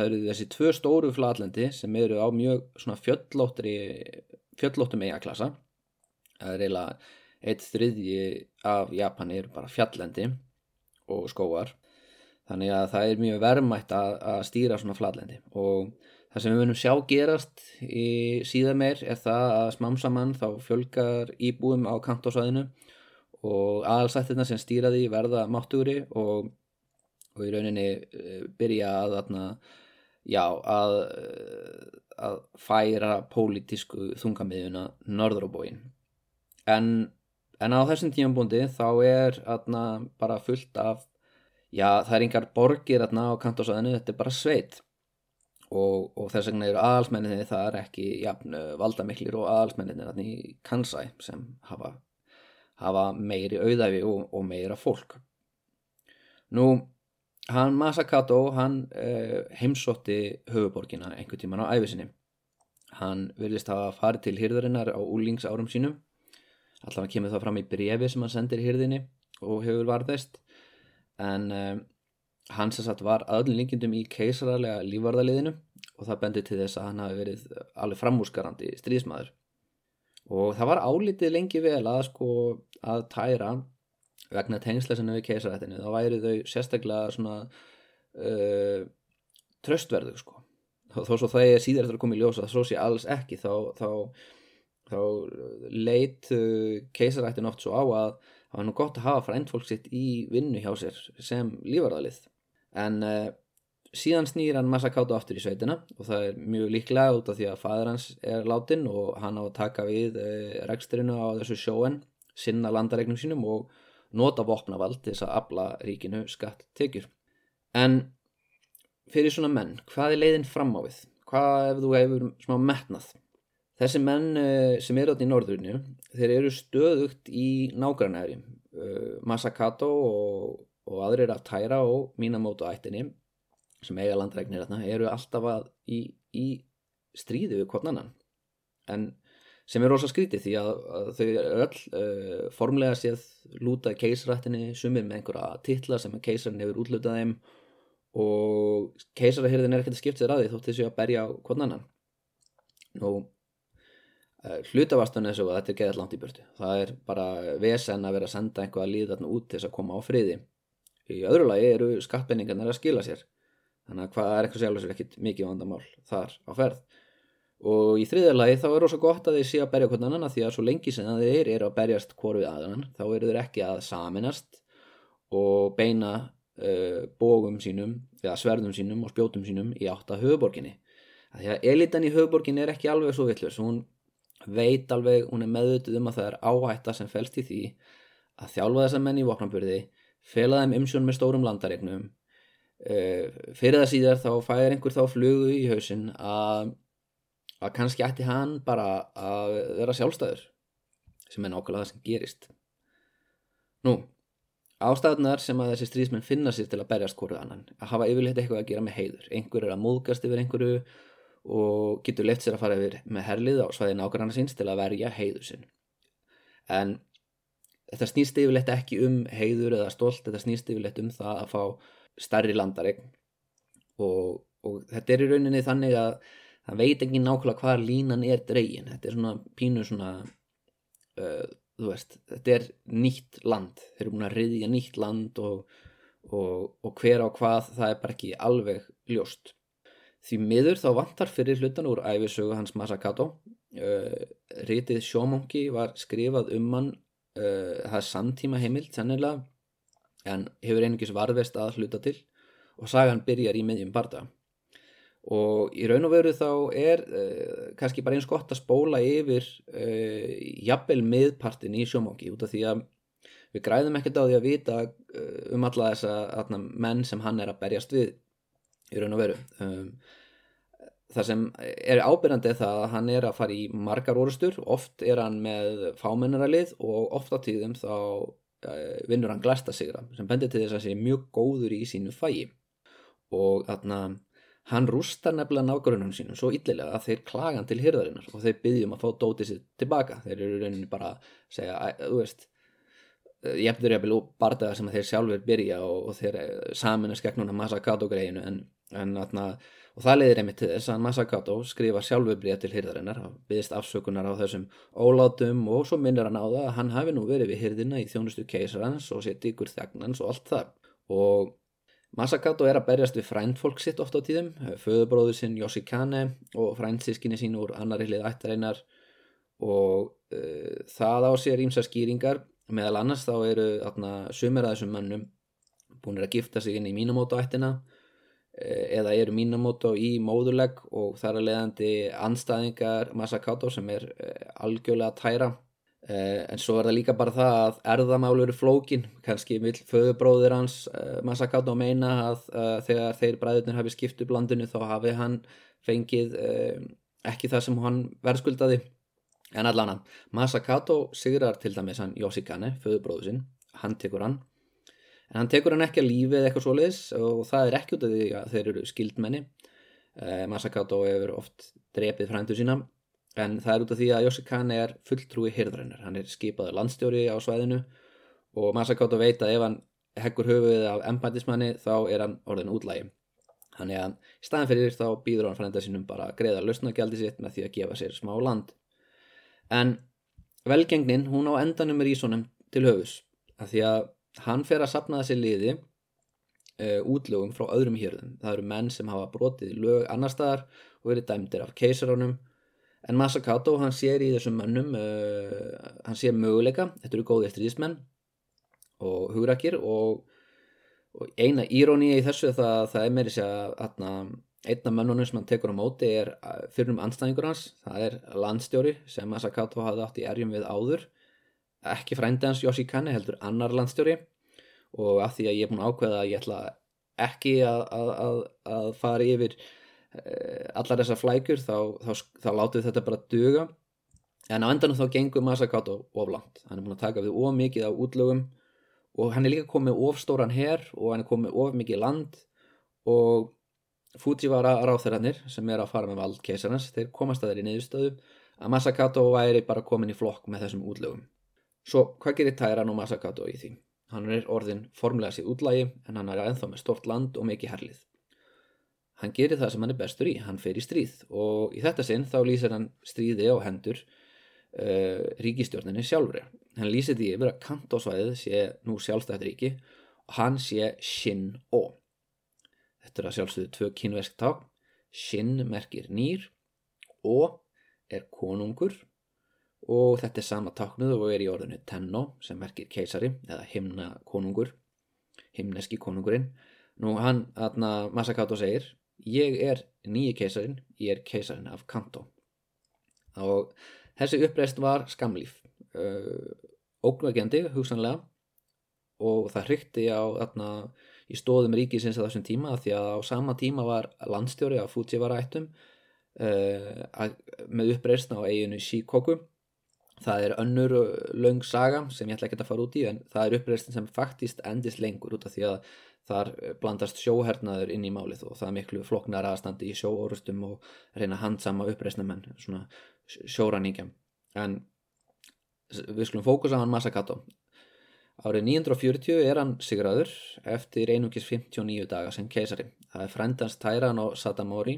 eru þessi tvö stóru flatlendi sem eru á mjög svona fjöllóttri fjöllóttum eigaklasa það er eiginlega eitt þriðji af Japani eru bara fjallendi og skóar þannig að það er mjög verðmætt að, að stýra svona flatlendi. Og það sem við munum sjá gerast í síðan meir er það að smámsamann þá fjölgar íbúum á kantósæðinu og aðalsættirna sem stýraði verða máttugri og, og í rauninni byrja að, að, já, að, að færa pólitísku þungamiðuna norður á bóin en En á þessum tímabúndi þá er atna, bara fullt af, já það er yngar borgir atna, á kantósaðinu, þetta er bara sveit og, og þess vegna eru aðalsmenninni það er ekki jafn, valdamiklir og aðalsmenninni í Kansai sem hafa, hafa meiri auðæfi og, og meira fólk. Nú, hann Masakato, hann eh, heimsótti höfuborgina einhver tíman á æfisinni. Hann virðist hafa farið til hýrðarinnar á úlingsárum sínum allan að kemur það fram í brefi sem hann sendir hýrðinni og hefur varðist en um, hann sem sagt var öllum líkjendum í keisararlega lífvarðaliðinu og það bendi til þess að hann hafi verið alveg framúsgarandi stríðsmaður. Og það var álítið lengi vel að sko að tæra vegna tengsleisinu við keisarættinu þá væri þau sérstaklega svona uh, tröstverðu sko. Þó svo það er síðar eftir að koma í ljósa það svo sé alls ekki þá, þá þá leit uh, keisarættin oft svo á að það var nú gott að hafa frændfólk sitt í vinnu hjá sér sem lífarðalið en uh, síðan snýr hann Masakato aftur í sveitina og það er mjög líklega út af því að fæður hans er látin og hann á að taka við uh, reksturinu á þessu sjóen sinna landaregnum sínum og nota vopnavald til þess að abla ríkinu skatt tekjur en fyrir svona menn, hvað er leiðin fram á við? Hvað ef þú hefur smá metnað? Þessi menn uh, sem eru átt í norðurinu, þeir eru stöðugt í nágrannæri. Uh, Masakato og, og aðrir af Tæra og Minamoto ættinni sem eiga landræknir þarna eru alltaf að í, í stríði við hvort annan. En sem er rosa skrítið því að, að þau öll uh, formlega séð lúta keisrættinni sumir með einhverja titla sem keisarinn hefur útlutað þeim og keisarahyrðin er ekkert að skipta sér að því þótt þessu að berja hvort annan. Eh, hlutavastunni þessu og þetta er geðað langt í börtu það er bara vesen að vera að senda einhvað að líða þarna út til þess að koma á friði. Í öðru lagi eru skattpenningarnir að skila sér. Þannig að hvað er eitthvað sjálf sér ekkit mikið vandamál þar á ferð. Og í þriðja lagi þá er ósað gott að þeir sé að berja hvern annan því að svo lengi sem þeir eru að berjast hvort við aðan þá eru þeir ekki að saminast og beina uh, bógum sínum eða sverðum sínum og spjótum sínum í átta höfuborginni því að elitan í höfuborginni er ekki alveg svo villus hún veit alveg, hún er meðvituð um að það er áhætta sem fælst í því að þjálfa þessa menn í vopnabjörði fela þeim umsjón með stórum landaregnum uh, fyrir það síðar þá fær einhver þá flugu í hausin að, að kannski ætti hann bara að vera sjálfstæður sem er nákvæmlega það sem gerist. Nú ástæðunar sem að þessi stríðsmenn finna sér til að berjast hverju annan að hafa yfirleitt eitthvað að gera með heiður. Einhver er að móðgast yfir einhverju og getur leitt sér að fara yfir með herlið á svæði nákvæmna síns til að verja heiður sinn. En þetta snýst yfirleitt ekki um heiður eða stolt, þetta snýst yfirleitt um það að fá starri landaregn og, og þetta er í rauninni þannig að það veit ekki nákvæmlega hvað línan er dregin, þetta er svona pínu svona uh, þú veist, þetta er nýtt land. Þeir eru búin að riðja nýtt land og, og, og hver á hvað það er bara ekki alveg ljóst því miður þá vantar fyrir hlutan úr æfisögu hans Masakato. Uh, rítið sjómongi var skrifað um hann uh, það samtíma heimilt sannilega en hefur einungis varðvest að hluta til og sagan byrjar í meðjum barda. Og í raun og veru þá er uh, kannski bara eins gott að spóla yfir jafnvel miðpartin í sjómangi út af því að við græðum ekkert á því að vita um alla þessa atna, menn sem hann er að berjast við í raun og veru. Um, það sem er ábyrjandi það að hann er að fara í margar orustur oft er hann með fámennaralið og oft á tíðum þá vinnur hann glæsta sigra sem bendir til þess að sé mjög góður í sínu fæi og þarna Hann rústar nefnilega nákvæmlega sínum svo illilega að þeir klagan til hyrðarinnar og þeir byggjum að fá dótið sér tilbaka. Þeir eru rauninni bara að segja, að, þú veist, ég eftir jafnvel bardaða sem þeir sjálfur byrja og, og þeir eh, saminast gegn húnna Masakato greinu en, en atna, og það leiðir einmitt til þess að Masakato skrifa sjálfur bríða til hyrðarinnar og byggðist afsökunar á þessum ólátum og svo minnir hann á það að hann hafi nú verið við hyrðina í þjónustu keisarans og sér digur þagnans og allt það. Og Masakato er að berjast við frændfólk sitt oft á tíðum, föðubróður sinn Yoshikane og frændsískinni sín úr annari hlið ættareinar og uh, það á sér ímsa skýringar, meðal annars þá eru sumir að þessum mannum búinir að gifta sig inn í Minamoto ættina eða eru Minamoto í móðulegg og þar að leiðandi anstæðingar Masakato sem er uh, algjörlega tæra. Uh, en svo er það líka bara það að erðamálu eru flókin, kannski vil föðubróðir hans Masakato meina að þegar þeir bræðurnir hafi skipt upp landinu þá hafi hann fengið ekki það sem hann verðskuldaði. En allan Masakato sigrar til dæmis hann Yoshikane, föðubróður sinn. Hann tekur hann en hann tekur hann ekki að lífið eitthvað svoleiðis og það er ekki út af því að þeir eru skildmenni Masakato hefur oft drepið frændu sína en það er út af því að Yoshikane er fulltrúi hirðarinnar, hann er skipaður landstjóri á svæðinu og Masakato veit að ef hann heggur höfuðið af embætismanni þá er hann orðin útlægi þannig að í staðan fyrir þá býður hann frænda sínum bara að greiða lausnagjaldi sitt með því að gefa sér smá land. En velgengnin hún á endanum er í svonum til höfus að því að hann fer að sapna þessi liði uh, útlögum frá öðrum hýrðum það eru menn sem hafa brotið lög annar staðar og verið dæmdir af keisaránum en Masakato hann sér í þessum mönnum uh, hann sér möguleika. Þetta eru góði eftirlýsmenn og hugrakir og, og eina íróni í þessu það, það er meiri sér að einna mönnunum sem hann tekur á móti er uh, fyrir um anstæðingur hans. Það er landstjóri sem Masakato hafði átt í erjum við áður ekki frændi hans Yoshikane heldur annar landstjóri. Og af því að ég er búin að ákveða að ég ætla ekki að, að, að fara yfir Eh, allar þessar flækur þá, þá, þá látið þetta bara duga. En á endanum þá gengur Masakato oflant, hann er búin að taka við of mikið á útlögum. Og hann er líka komið of stóran herr og hann er komið of mikið land. Og Fujiwara ráþærarnir sem er að fara með vald keisarnas, þeir komast að þeir í neyðustöðu að Masakato væri bara komin í flokk með þessum útlögum svo hvað gerir Tæran og Masakato í því? Hann er orðin formlega sér útlægi en hann er ennþá með stort land og mikið herlið Hann gerir það sem hann er bestur í, hann fer í stríð og í þetta sinn þá lýsir hann stríði á hendur uh, ríkistjórninni sjálfri. Hann lýsir því yfir að kantósvæðið sé nú sjálfstætt ríki og hann sé Shin-O. Þetta er að sjálfsögðu tvö kynversk ták. Shin merkir nýr, O er konungur og þetta er sama táknuð og er í orðinu Tenno sem merkir keisari eða himna konungur, himneski konungurinn. Nú hann, aðna Masakato segir ég er nýji keisarin, ég er keisarin af Kanto. Og þessi uppreist var skamlýf uh, ógnvægjandi hugsanlega. Og það hrykti á þarna, í stóðum ríkisins á þessum tíma því að á sama tíma var landstjóri á Fujiwara ættum uh, með uppreist á eiginu Shikoku það er önnur löng saga sem ég ætla ekki að fara út í en það er uppreistin sem faktist endist lengur út af því að þar blandast sjóhernaður inn í málið og það er miklu floknar aðstandi í sjóorustum og reyna handsama uppreisnamenn svona sjóraningja en við skulum fókusa á hann Masakato. Árið 940 er hann sigraður eftir einungis 59 daga sem keisari. Það er frendans Tairan og Satamori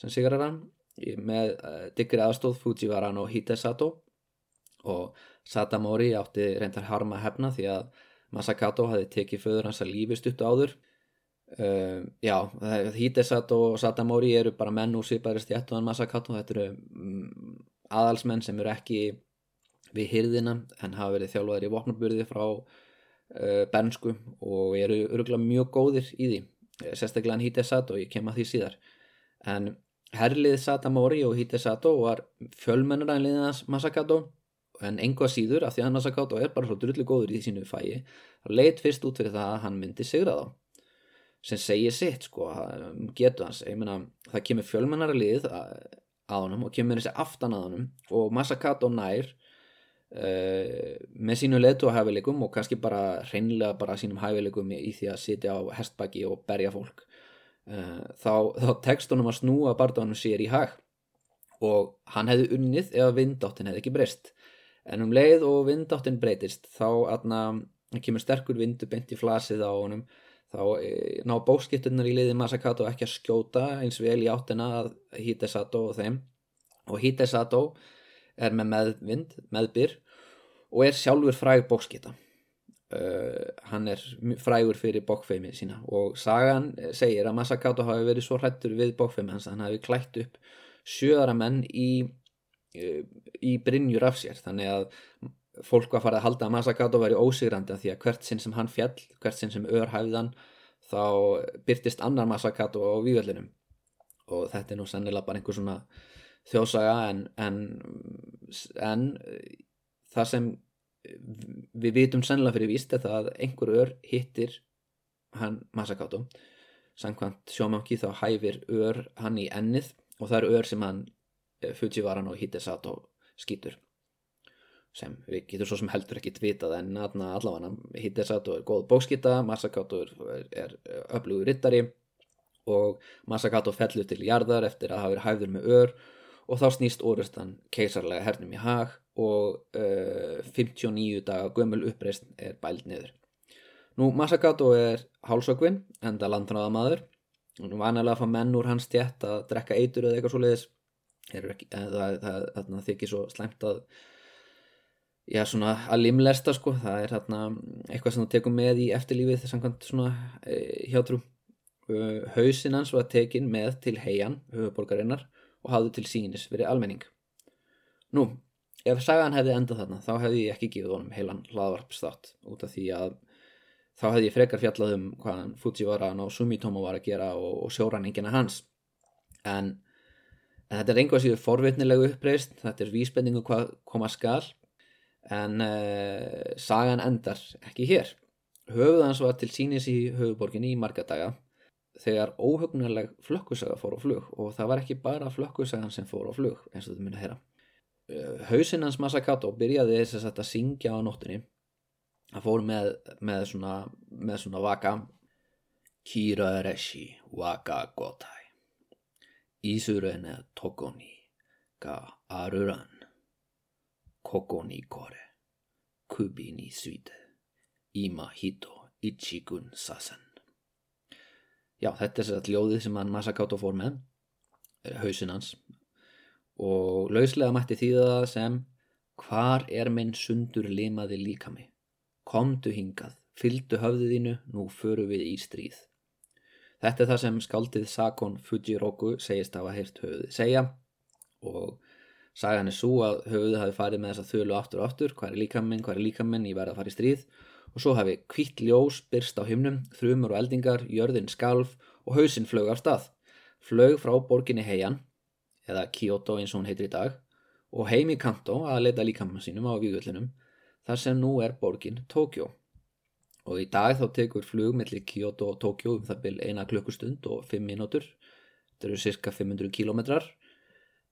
sem sigrar hann. Með diggri aðstóð Fujiwaran og Hitesato og Satamori átti reyndar harma hefna því að Masakato hafi tekið föður hans að lífi stuttu áður. Uh, já, Hitesato og Satamori eru bara menn úr sviparist í ettuðan Masakato þetta eru um, aðalsmenn sem eru ekki við hyrðina en hafa verið þjálfaður í vopnaburði frá uh, bernsku og eru öruglega mjög góðir í því sérstaklega hann Hitesato, ég kem að því síðar. En herlið Satamori og Hitesato var fjölmennur að liðast Masakato en enga síður af því að Masakato er bara svo drullu góður í sínu fæi þá leitt fyrst út fyrir það að hann myndi sigra þá. Sem segir sitt sko, getur hans. Meina, það kemur fjölmennar að lið að honum og kemur þessi aftan að honum. Og Masakato nær uh, með sínu letu á hæfileikum og kannski bara hreinlega bara sínum hæfileikum í því að sitja á hestbaki og berja fólk. Uh, þá, þá tekstunum að snúa barndanum sér í hag. Og hann hefði unnið ef vindáttin hefði ekki breyst en um leið og vindáttin breytist þá aðna kemur sterkur vindu beint í flasið á honum þá e, ná bókskiptunar í liði Masakato ekki að skjóta eins vel í áttina að Hitesato og þeim. Og Hitesato er með meðvind, meðbyr og er sjálfur fræg bókskipta. Uh, hann er frægur fyrir bókfeimi sína. Og sagan segir að Masakato hafi verið svo hrættur við bókfeimi hans að hann hafi klætt upp sjöðara menn í, í brinjur af sér. Þannig að fólk var farið að halda að Masakato væri ósigrandi því að hvert sinn sem hann fjall, hvert sinn sem ör hæfðan þá byrtist annar Masakato á vývöldinum og þetta er nú sennilega bara einhver svona þjósaga en, en, en það sem við vitum sannlega fyrir víst að einhver ör hittir hann Masakato samkvæmt sjómanki þá hæfir ör hann í ennið og það er ör sem hann eh, Fujiwaran og Hitesato skýtur sem við getum svo sem heldur ekki tvitað en allavega Hitesato er góð bókskýta Masakato er, öflugur rittari og Masakato fellur til jarðar eftir að hafa verið hæfður með ör og þá snýst orustan keisarlega hernum í hag og uh, 59 daga gömul uppreist er bælt niður. Nú Masakato er hálsökvinn, enda landræðamadur og nú vanalega fá menn úr hans tjett að drekka eitur eða eitthvað svo leiðis það, það, það þykir svo slæmt að já svona að limlesta sko, það er þarna eitthvað sem þú tekum með í eftirlífið samkvæmt svona e, hjátrú. Uh, hausinn hans var tekin með til heian, höfuborgarinnar og hafði til sínis verið almenning. Nú, ef sagan hefði endað þarna þá hefði ég ekki gefið honum heilan hlaðvarpstátt út af því að þá hefði ég frekar fjallað um hvaðan Fujiwaran og Sumitomo var að gera og, og sjóræningina hans. En, en þetta er einhvað síður forvitnilegu uppreist þetta er vísbendingu hvað koma skal en uh, sagan endar ekki hér. Höfuðans var til sínis í höfuborginni í marga daga þegar óhugnarleg flökkusaga fór á flug og það var ekki bara flökkusagan sem fór á flug eins og þú myndir að heyra. Eh, hausinn hans Masakato byrjaði þess að syngja á nóttunni. Hann fór með, með svona með svona vaka. Kira reshi waka gotai Isurene tokoni ga aruran. Kokoni kore. Kubi ni suite. Ima hito ichigun sasen Já, þetta er að ljóðið sem hann Masakato fór með. Hausinn hans. Og lauslega mætti þýða sem hvar er minn sundur limaði líkami? Komdu hingað, fyldu höfðiðinu nú föru við í stríð þetta er það sem skaldið Sakon Fujiroku segist að hafa heyrt höfðið segja og sagan er svo að höfðið hafi farið með þessa þölu aftur og aftur hvað er líkaminn, hvað er líkaminn, ég verði að fara í stríð. Og svo hafi kvitt ljós byrst á himnum, þrjumur og eldingar, jörðin skalf og hausinn flög af stað. Flög frá borginni heian eða Kyoto eins og hún heitir í dag og heim í Kanto að leita líkamma sínum á výgullinum þar sem nú er borgin Tokjó og í dag þá tekur flug mellir Kyoto og Tokjó um það byrj eina klukkustund og 5 mínútur. Þetta eru cirka 500 kílometrar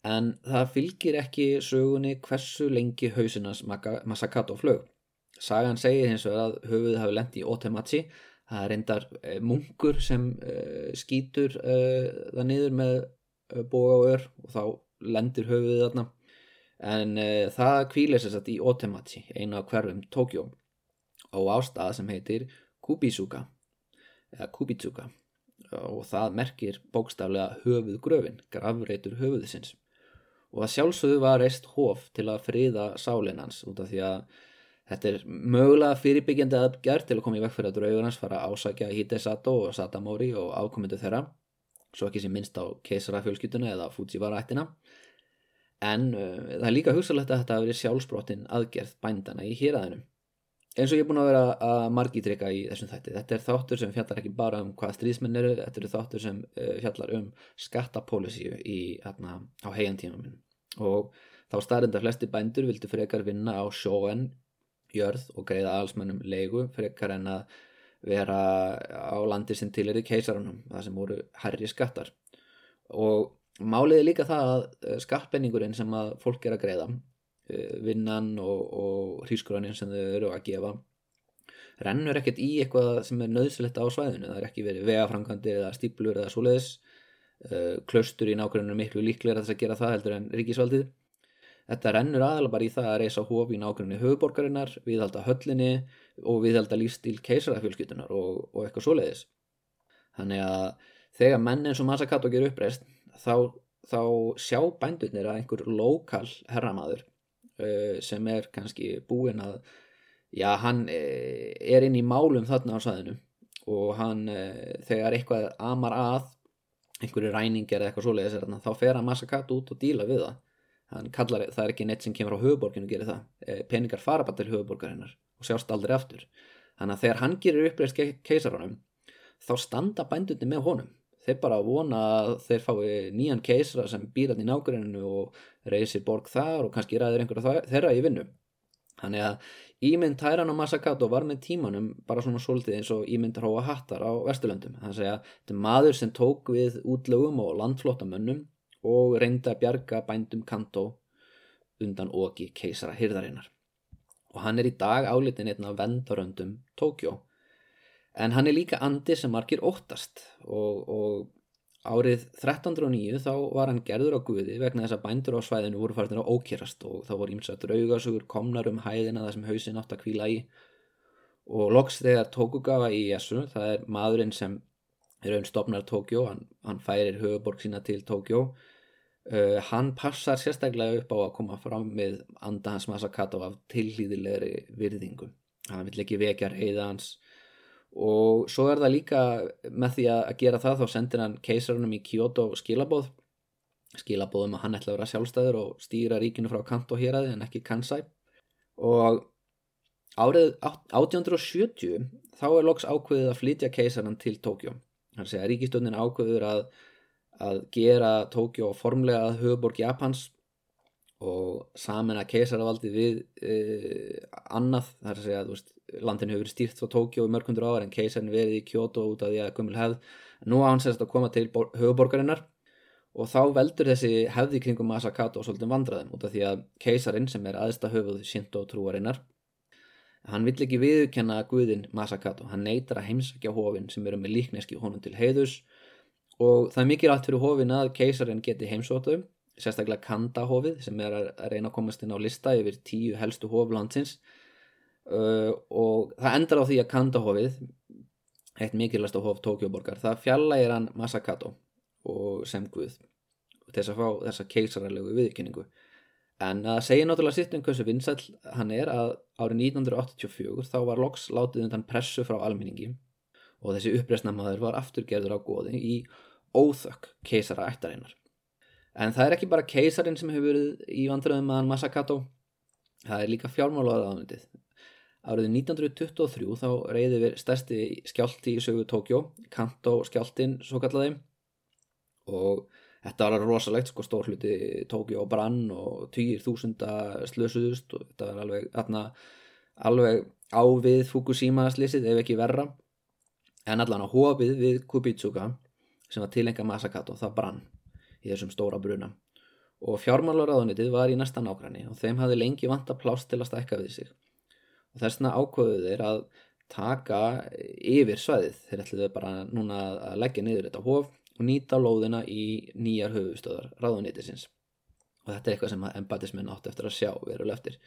en það fylgir ekki sögunni hversu lengi hausinans Masakato flög. Sagan segir hins vegar að höfuð hafi lendt í Otemachi, það er reyndar eh, munkur sem uh, skýtur uh, það niður með boga og ör og þá lendir höfuðið þarna. En það kvílir sér satt í Otemachi, eina af hverfum Tókjó og ástað sem heitir Kubisuka eða Kubitsuka og það merkir bókstaflega höfuð gröfin, gravreitur höfuðsins. Og að sjálfsögðu var reist hóf til að friða sálinans út af því að þetta er mögulega fyrirbyggjandi aðgjart til að koma í vekk fyrir að draugur hans fara að ásækja Hidesato og Satamori og ákomundu þeirra svo ekki sem minnst á keisara fjölskytuna eða Fujiwara ættina en uh, það er líka hugsalegt að þetta hafi verið sjálfsbrottin aðgerð bændana í hýraðinum eins og ég er búin að vera að margitrykka í þessum þætti. Þetta er þáttur sem fjallar ekki bara um hvað stríðsmenn eru þetta eru þáttur sem uh, fjallar um skattapólisíu hérna, á heiantíma minn. Og þá starrenda flesti bændur vildu frekar vinna á sjóen jörð og greiða allsmennum leigu frekar en að vera á landi sem til er í keisarunum það sem voru herri skattar. Og málið er líka það að uh, skattbenningurinn sem að fólk er að greiða Eh, vinnan og, og hrískuraninn sem þau eru að gefa rennur ekkert í eitthvað sem er nöðsilegt á svæðinu, það er ekki verið vegafrankandir eða stíplur eða svoleiðis. Eh, klaustur í nákvæmlega miklu líklega þess að gera það heldur en ríkisvaldið. Þetta rennur aðalega bara í það að reysa hóf í nákvæmlega höfuborgarinnar viðhalda höllinni og viðhalda lífstíl keisarafjölskytunar og, og eitthvað svoleiðis. Þannig að þegar menn eins og Masakato gerur uppreist þá, þá sjá bændurnir að einhver lokal herramaður sem er kannski búinn að já, hann uh, er inn í málum þarna á sæðinu og hann, uh, þegar eitthvað amar að einhverju ræningar eða eitthvað svoleiðis er þarna, þá fer hann Massakat út og díla við það. Kallar, það er ekki neitt sem kemur á höfuborginu og gerir það, peningar fara bara til höfuborgarinnar og sjást aldrei aftur. Þannig að þegar hann gerir uppreist keisarunum þá standa bændundi með honum. Þeir bara vona að þeir fái nýjan keisra sem býr hann í nákvæminu og reysir borg þar og kannski ræðir einhverja þeirra í vinnu. Þannig að ímynd Tæran og Masakato var með tímanum bara svona svolítið eins og ímynd Róa Hattar á Vesturlöndum. Þannig að þetta er maður sem tók við útlögum og landflótamönnum og reyndi að bjarga bændum Kanto undan oki keisara hyrðarinnar og hann er í dag álitin einn af vendaröndum Tókjó en hann er líka andi sem margir óttast og, og árið 1309 þá var hann gerður á Guði vegna þess að bændur á svæðinu voru farinir á ókýrast og þá voru ímsa draugasögur komnar um hæðina það sem hausin átt að kvíla í. Og loks þegar Tokugawa í Jesu, það er maðurinn sem er raun stopnar Tókjó, hann, hann færir höfuborg sína til Tókjó uh, hann passar sérstaklega upp á að koma fram með anda hans Masakato af tilhlýðilegri virðingu. Hann vill ekki vekja reyða hans og svo er það líka með því að gera það þá sendir hann keisarunum í Kyoto skilabóð skilabóðum að hann ætla að vera sjálfstæður og stýra ríkinu frá Kanto hér aði en ekki Kansai. Og árið 1870 þá er loks ákveðið að flytja keisaran til Tókjó þannig að ríkistöndin ákveður að, að gera Tókjó formlega að höfuborg Japans og samin að keisaravaldi við uh, annað, þar að segja að landin hefur verið stýrt frá Tókjó í mörgundur ára en keisarin verið í Kyoto út af því að gömul hefð, nú á hann sérst að koma til höfuborgarinnar og þá veldur þessi hefði kringum Masakato svolítið vandraðum út af því að keisarin sem er aðsta höfuð Shinto trúarinnar hann vill ekki viðkenna Guðin Masakato, hann neytar að heimsækja hófin sem eru með líkneski honum til heiðus og það er mikið allt fyrir hófin að keisarin geti heimsóttum sérstaklega Kandahofið sem er að reyna að komast inn á lista yfir tíu helstu hoflandsins uh, og það endar á því að Kandahofið eitt mikilvægast á hof Tókjóborgar það fjallægir hann Masakato og sem Guð þess að fá þessa keisararlegu viðkynningu en að segja náttúrulega sitt um hversu vinsæl hann er að árið 1984 þá var loks látið undan pressu frá almenningi og þessi uppreysnamaður var afturgerður á góði í óþökk keisara ættarinnar En það er ekki bara keisarin sem hefur verið í vandröðum meðan Masakato, það er líka fjármálaður aðvendið. Árið 1923 þá reyði við stærsti skjálti í sögu Tókjó, Kanto skjáltin svo kallaði og þetta var rosalegt sko stór hluti Tókjó brann og týjir þúsunda slösuðust og þetta var alveg, atna, alveg ávið Fukushima slísið ef ekki verra. En allan á hófið við Kubitsuka sem var tilenga Masakato það brann í þessum stóra bruna. Og fjármálaráðunitið var í næsta nágræni og þeim hafði lengi vanta plást til að stækka við sig. Og þessna ákvöðu þeir að taka yfir svæðið. Þeir ætluðu bara núna að leggja niður þetta hóf og nýta lóðina í nýjar höfustöðar ráðunitisins og þetta er eitthvað sem embatismenn átt eftir að sjá veruleg eftir.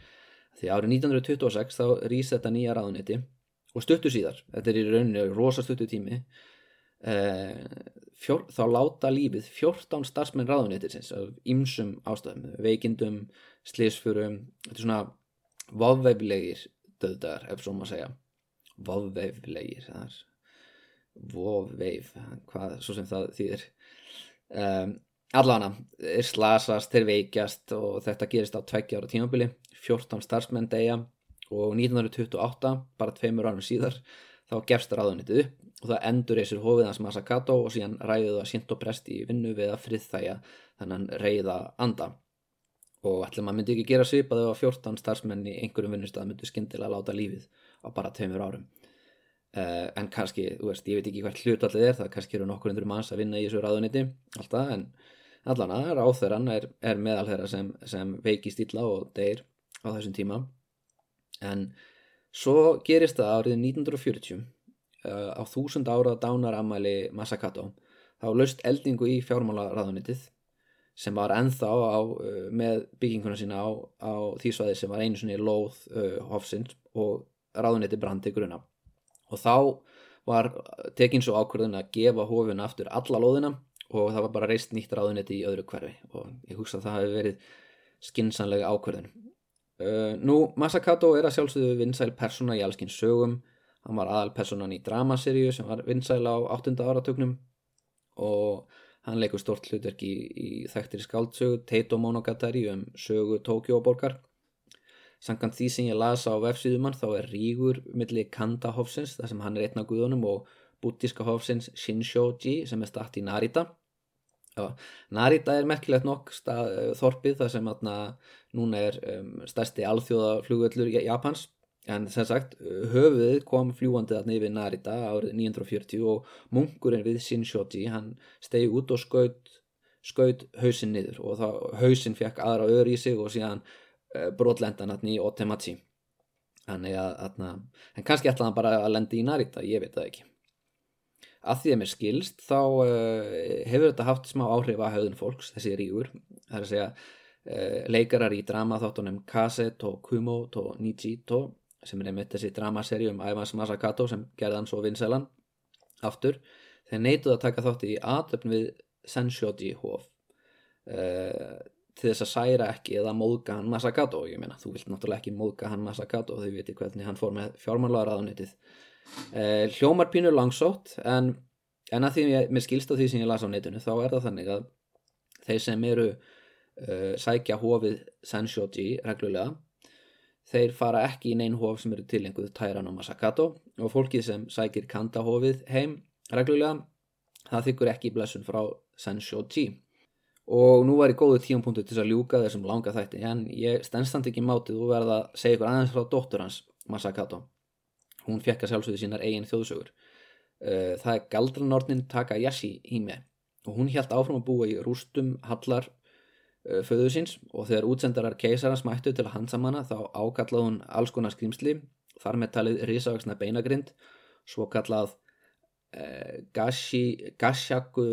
Því árið 1926 þá rýs þetta nýja ráðuniti og stuttu síðar, þetta er í rauninu rosa stuttu tími fjór, þá láta lífið 14 starfsmenn ráðuneytisins af ymsum ástæðum, veikindum slisfurum, þetta er svona vofveiflegir döðdagar ef svo maður segja. Vofveiflegir vofveif hvað svo sem það þýðir. Um, allana er slasast, þeir veikjast og þetta gerist á tveggja ára tímabili 14 starfsmenn degja og 1928 bara tveimur árum síðar þá gefst ráðuneytið upp og það endur eisir hófið hans Masakato og síðan ræðið það sínt og prest í vinnu við að friðþæja þannan reyða anda. Og allir maður myndi ekki gera svipað ef að 14 starfsmenn í einhverjum vinnustaf myndi skindilega láta lífið á bara tveimur árum. Uh, en kannski, veist, ég veit ekki hvert hlut allir er, það kannski eru nokkur undur manns að vinna í þessu ráðuniti alltaf, en allan að ráþöran er, er meðal þeirra sem, sem veikist illa og deyr á þessum tíma. En svo gerist það árið 1940 á þúsund ára dánaramæli Masakato þá laust eldingu í fjármálaráðunitið sem var enþá á, uh, með bygginguna sína á, á því svaði sem var einu svoni lóð uh, hofsins og ráðuniti brandi gruna. Og þá var tekinn svo ákvörðun að gefa hofun aftur alla lóðina og það var bara reist nýtt ráðuniti í öðru hverfi. Og ég hugsa að það hefði verið skinsanlega ákvörðun uh, Nú Masakato er að sjálfsögðu vinsæl persóna í allskinn sögum hann var aðalpersonan í dramaseríu sem var vinsæla á 8. áratögnum og hann leikur stort hlutverk í, í þekktir skáldsögu Teito Monogatari um sögu Tókjóborgar Sankant því sem ég lasa á vefsíðumann þá er rígur millir Kanda Hofsins þar sem hann er einna guðunum og bútíska Hofsins Shinshoji sem er statt í Narita Já, Narita er merkilegt nokk stað, þorpið þar sem atna, núna er um, stærsti alþjóðaflugöllur Japans En sem sagt, höfuðið kom fljúandið að neyfi Narita árið 940 og munkurinn við Shinshoji, hann stegi út og skaut, skaut hausin niður og þá hausin fekk aðra öður í sig og síðan uh, brotlendan hann í Otemachi. Þannig að, en kannski ætlaði hann bara að lendi í Narita, ég veit það ekki. Að því að mér skilst, þá uh, hefur þetta haft smá áhrif að haugðun fólks, þessi rígur. Það er að segja, uh, leikarar í drama þáttunum Kase, tó Kumo, tó Nichi, tó sem er einmitt þessi dramaseri um Ævans Masakato sem gerði hann svo vinsælan aftur, þeir neituð að taka þátti í aðöfn við Senshoji hóf uh, til þess að særa ekki eða móðga hann Masakato, ég meina, þú vilt náttúrulega ekki móðga hann Masakato, þau viti hvernig hann fór með fjármálagaraðunitið eh, hljómar pínur langsótt en, en að því ég, mér skilst á því sem ég las á netinu, þá er það þannig að þeir sem eru uh, sækja hófið Senshoji reglulega Þeir fara ekki í neinn hóf sem eru tilenguð Tæran og Masakato og fólkið sem sækir Kanda-hófið heim reglulega, það þykkur ekki blessun frá Senshoji. Og nú var ég góðu tíumpunktu til að ljúka þessum langa þætti, en ég stennstand ekki mátið og verða að segja ykkur aðeins frá dóttur hans, Masakato. Hún fekk að sjálfsögðu sínar eigin þjóðsögur. Eh, það er galdranornin Takayashi Hime. Og hún hjælt áfram að búa í rústum, hallar Eh, föðu síns. Og þegar útsendarar keisarans mættu til að hansa manna þá ákallaði hún alls konar skrýmsli þar með talið risavaksna beinagrind svo kallað eh, Gashaku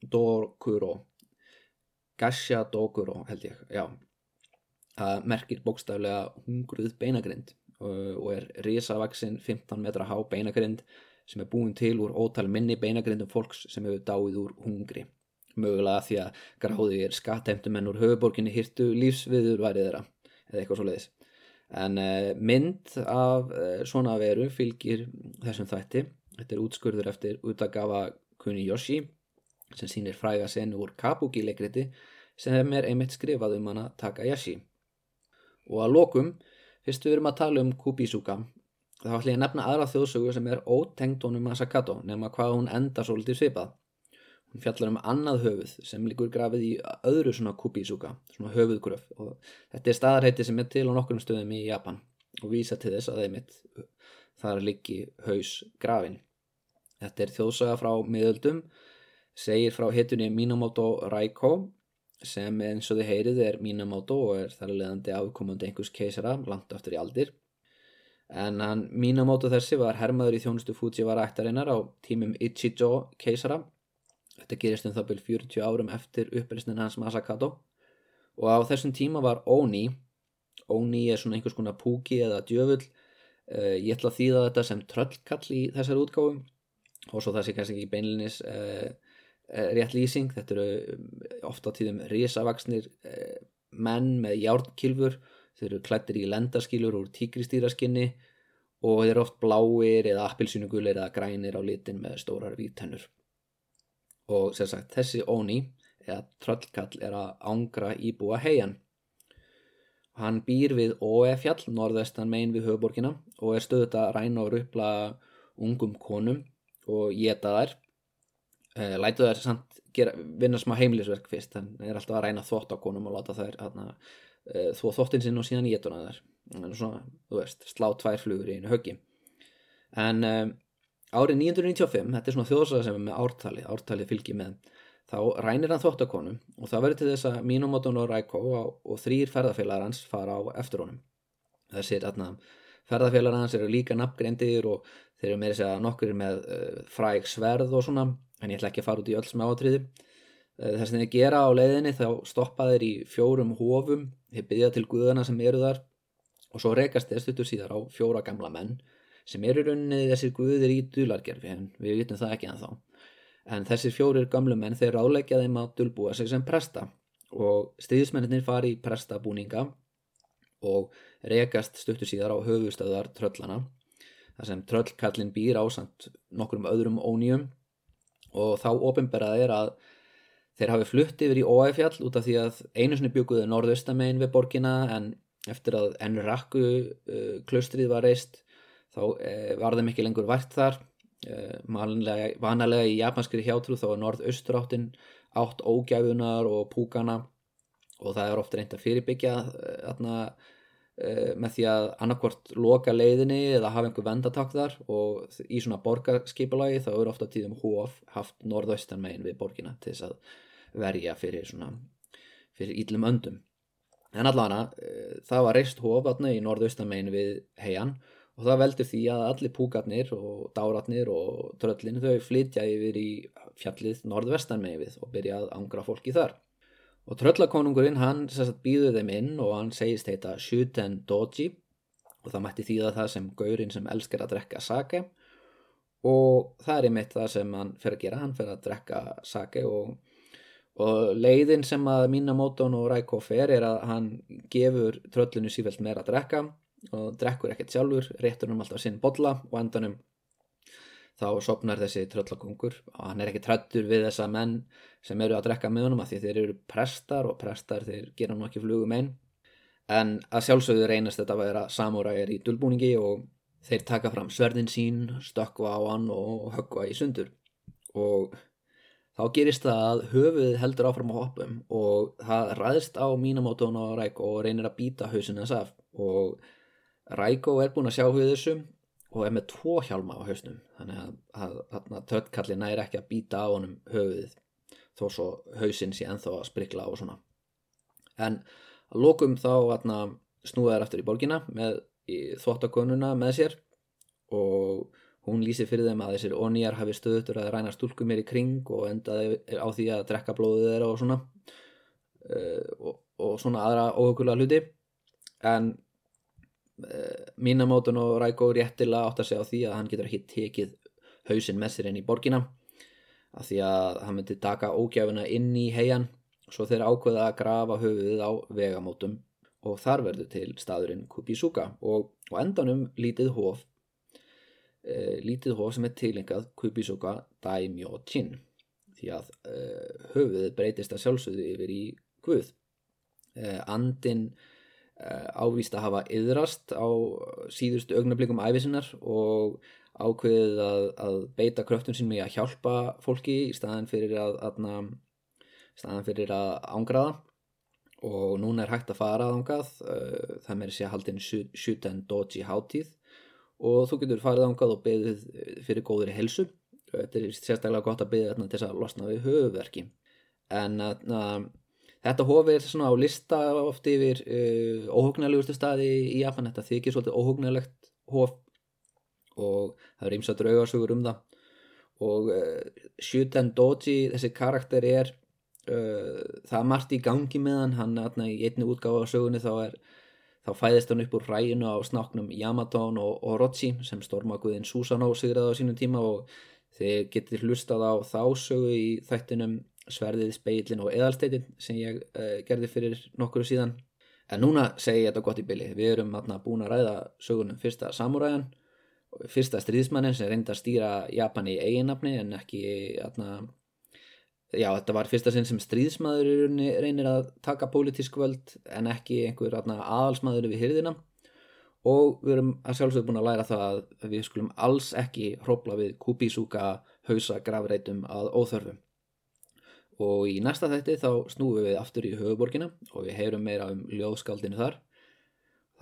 Dokuro Gasha Dokuro held ég, já. Það merkir bókstaflega hungruð beinagrind og, er risavaksinn 15 metra há beinagrind sem er búin til úr ótal minni beinagrindum fólks sem hefur dáið úr hungri. Mögulega því að gráði er skattheimtumenn úr höfuborginni hirtu lífsviður værið þeirra eða eitthvað svo leiðis en uh, mynd af uh, svona veru fylgir þessum þætti. Þetta er útskurður eftir Utagawa Kuniyoshi sem sýnir fræga senu úr Kabuki leikriti sem er einmitt skrifað um hana Takayashi. Og að lokum, fyrstu við erum að tala um Kubisuka þá ætlum ég að nefna aðra þjóðsögu sem er ótengt honum Masakato nema hvað hún enda svolítið svipað Hún fjallar um annað höfuð sem líkur grafið í öðru svona kubísuka, svona höfuðgröf og þetta er staðarheiti sem er til á nokkrum stöðum í Japan og vísa til þess að þeim mitt þar líki haus grafin. Þetta er þjóðsaga frá miðöldum, segir frá hitunni Minamoto Raiko sem eins og þið heyrið er Minamoto og er þar leðandi afkomandi einhvers keisara langt aftur í aldir. En hann Minamoto þessi var hermaður í þjónustu Fujiwara ættarinnar á tímum Ichijo keisara. Þetta gerist um það byrj 40 árum eftir uppreysnin hans Masakato og á þessum tíma var Oni, Oni er svona einhvers konar púki eða djöfull, uh, ég ætla að þýða þetta sem tröllkall í þessar útgáfum og svo það sé kannski ekki beinlinis uh, uh, rétt lýsing, þetta eru ofta á tíðum risavaksnir menn með járnkilfur þeir eru klættir í lendaskílur úr tíkristýraskinni og þeir eru oft bláir eða appilsýnugulir eða grænir á litin með stórar vítennur og sem sagt þessi óni eða tröllkall er að ángra íbúa heian. Hann býr við Óefjall norðvestan megin við höfuborgina og er stöðut að ræna og rupla ungum konum og geta þær e, lætu þær samt gera, vinna smá heimlisverk fyrst hann er alltaf að ræna þótt á konum og láta þær hana, e, þó þóttin sinn og síðan getuna þær. Svona, þú veist, slá tvær flugur í einu höggi. En e, árið 995 þetta er svona þjóðsaga sem er með ártali ártali fylgji með þá rænir hann þóttakonum og það verður til þess að Minamoto og Raiko og, og þrýr ferðarfélagar hans fara á eftir honum. Þessir ferðarfélagar hans eru líka nafngreindir og þeir eru með þess að nokkur með uh, fræg sverð og svona en ég ætla ekki að fara út í öll smáatriði. Uh, þess að þeir gera á leiðinni þá stoppa þeir í fjórum hófum þeir byggja til guðana sem eru þar og svo rekast þeir stuttur síðar á fjóra gamla menn sem eru rauninni þessir guðir í dulargerfi en við vitum það ekki en þá en þessir fjórir gamlu menn þeir ráleggja þeim að dulbúa sig sem presta og stríðismennir fari í prestabúninga og rekast stuttur síðar á höfustöðar tröllana þar sem tröllkallin býr á samt nokkrum öðrum ónýjum og þá ofinberað er að þeir hafi flutt yfir í Óæfjall út af því að einu sinni bygguðu norðaustamein við borgina en eftir að Enraku uh, klaustrið var reist þá uh, var þeim ekki lengur vært þar. Eh, vanalega í japanskri hjátrú þá er norðausturáttin átt ógæfunar og púkana. Og það er ofta reynd að fyrirbyggja þarna eh, með því að annarkvort loka leiðinni eða hafa einhver vendatak þar og í svona borgarskipalagi þá eru ofta tíðum hóf haft norðaustan megin við borgina til þess að verja fyrir svona fyrir íllum öndum. En allavega eh, það var reist hóf í norðaustan megin við heian og það veldur því að allir púkarnir og dáratnir og tröllin þau flytja yfir í fjallið norðvestan með við og byrja að angra fólki þar og tröllakonungurinn hann býður þeim inn og hann segist heita Shuten Doji. Og það mætti þýða það sem gaurinn sem elskar að drekka sake. Og það er einmitt það sem hann fer að gera, hann fer að drekka sake og, og leiðin sem að Minamoto og Raiko fer er að hann gefur tröllinu sífælt meira að drekka. Og drekkur ekkert sjálfur, réttur um alltaf sinn bolla og endanum þá sopnar þessi tröllakongur og hann er ekki trættur við þessa menn sem eru að drekka með honum að því þeir eru prestar og prestar þeir gera nú ekki flugum einn. En að sjálfsögðu reynast þetta að vera samúrægir í dölbúningi og þeir taka fram sverðin sín, stökkva á hann og höggva í sundur. Og þá gerist það að höfuð heldur áfram á hoppum og það ræðist á mínamótón og ræk og reynir að býta hausinu þess af. Og Ræko er búin að sjá hugið þessum og er með tvo hjálma á hausnum. Þannig að, að, töttkallin næri ekki að býta á honum höfuðið þó svo hausinn sé enþá að sprikla og svona. En að lókum þá snúða þær aftur í borgina með þvóttakonuna með sér og hún lýsi fyrir þeim að þessir onýjar hafi stöðutur að ræna stúlkum mér í kring og endaði á því að drekka blóðið þeirra og svona uh, og, og svona aðra óhugulega hluti. En Eh, Minamoton og Raiko réttilega átt að segja á því að hann getur ekki tekið hausin með sér inn í borgina að því að hann myndi taka ógjafina inn í heian svo þeir ákveða að grafa höfuðið á vegamótum og þar verður til staðurinn Kubisuka og, og endanum lítið hóf e, lítið hóf sem er tilengað Kubisuka Daimyo-chin því að e, höfuðið breytist að sjálfsögðu yfir í Guð. E, andin Eh, ávíst að hafa yðrast á síðustu augnablikum æfisinnar og ákveðið að, að beita kröftun sín með að hjálpa fólki í staðan fyrir að, að staðan fyrir að ángraða og núna er hægt að fara ángað eh, það með þessi að haldin Shuten Doji hátíð. Og þú getur farið ángað og beðið fyrir góðri helsu þetta er sérstaklega gott að til þess að losna við höfuverki en að þetta hof er svona á lista oft yfir uh, óhugnarlegustu staði í Japan. Þetta þykir svolítið óhugnarlegt hof og það er eins að draugarsögur um það. Og uh, Shuten Doji þessi karakter er uh, það er margt í gangi með hann. Hann er í einni útgáfa á sögunni þá er þá fæðist hann upp úr ræginu á snáknum Yamaton og Orochi sem stormaguðin Susanoo sigraði á sínum tíma og þið getur hlustað á þá sögu í þættinum Sverðið, speilin og eðalsteitin sem ég uh, gerði fyrir nokkuru síðan. En núna segi ég þetta gott í bylli við erum atna, búin að ræða sögunum fyrsta samúræðan fyrsta stríðsmannin sem reyndi að stýra Japan í eiginnafni en ekki atna, já þetta var fyrsta sinn sem stríðsmaður reynir að taka pólitísk völd en ekki einhver atna, aðalsmaður við hyrðina og við erum að sjálfsögðu búin að læra það að við skulum alls ekki hrópla við kubísúka hausa gravreitum að óþörfum og í næsta þætti þá snúum við aftur í höfuborgina og við heyrum meira um ljóðskaldinu þar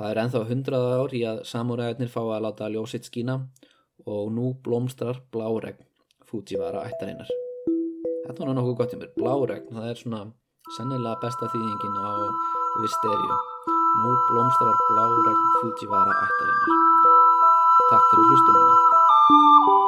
Það er enþá hundraða ár í að samúræðinir fá að láta ljósitt skína og nú blómstrar bláregn Fujiwara ættarinnar. Þetta var nokkuð gott í mér. Bláregn, það er svona sennilega besta þýðingin á Visterio. Nú blómstrar bláregn Fujiwara ættarinnar. Takk fyrir hlust.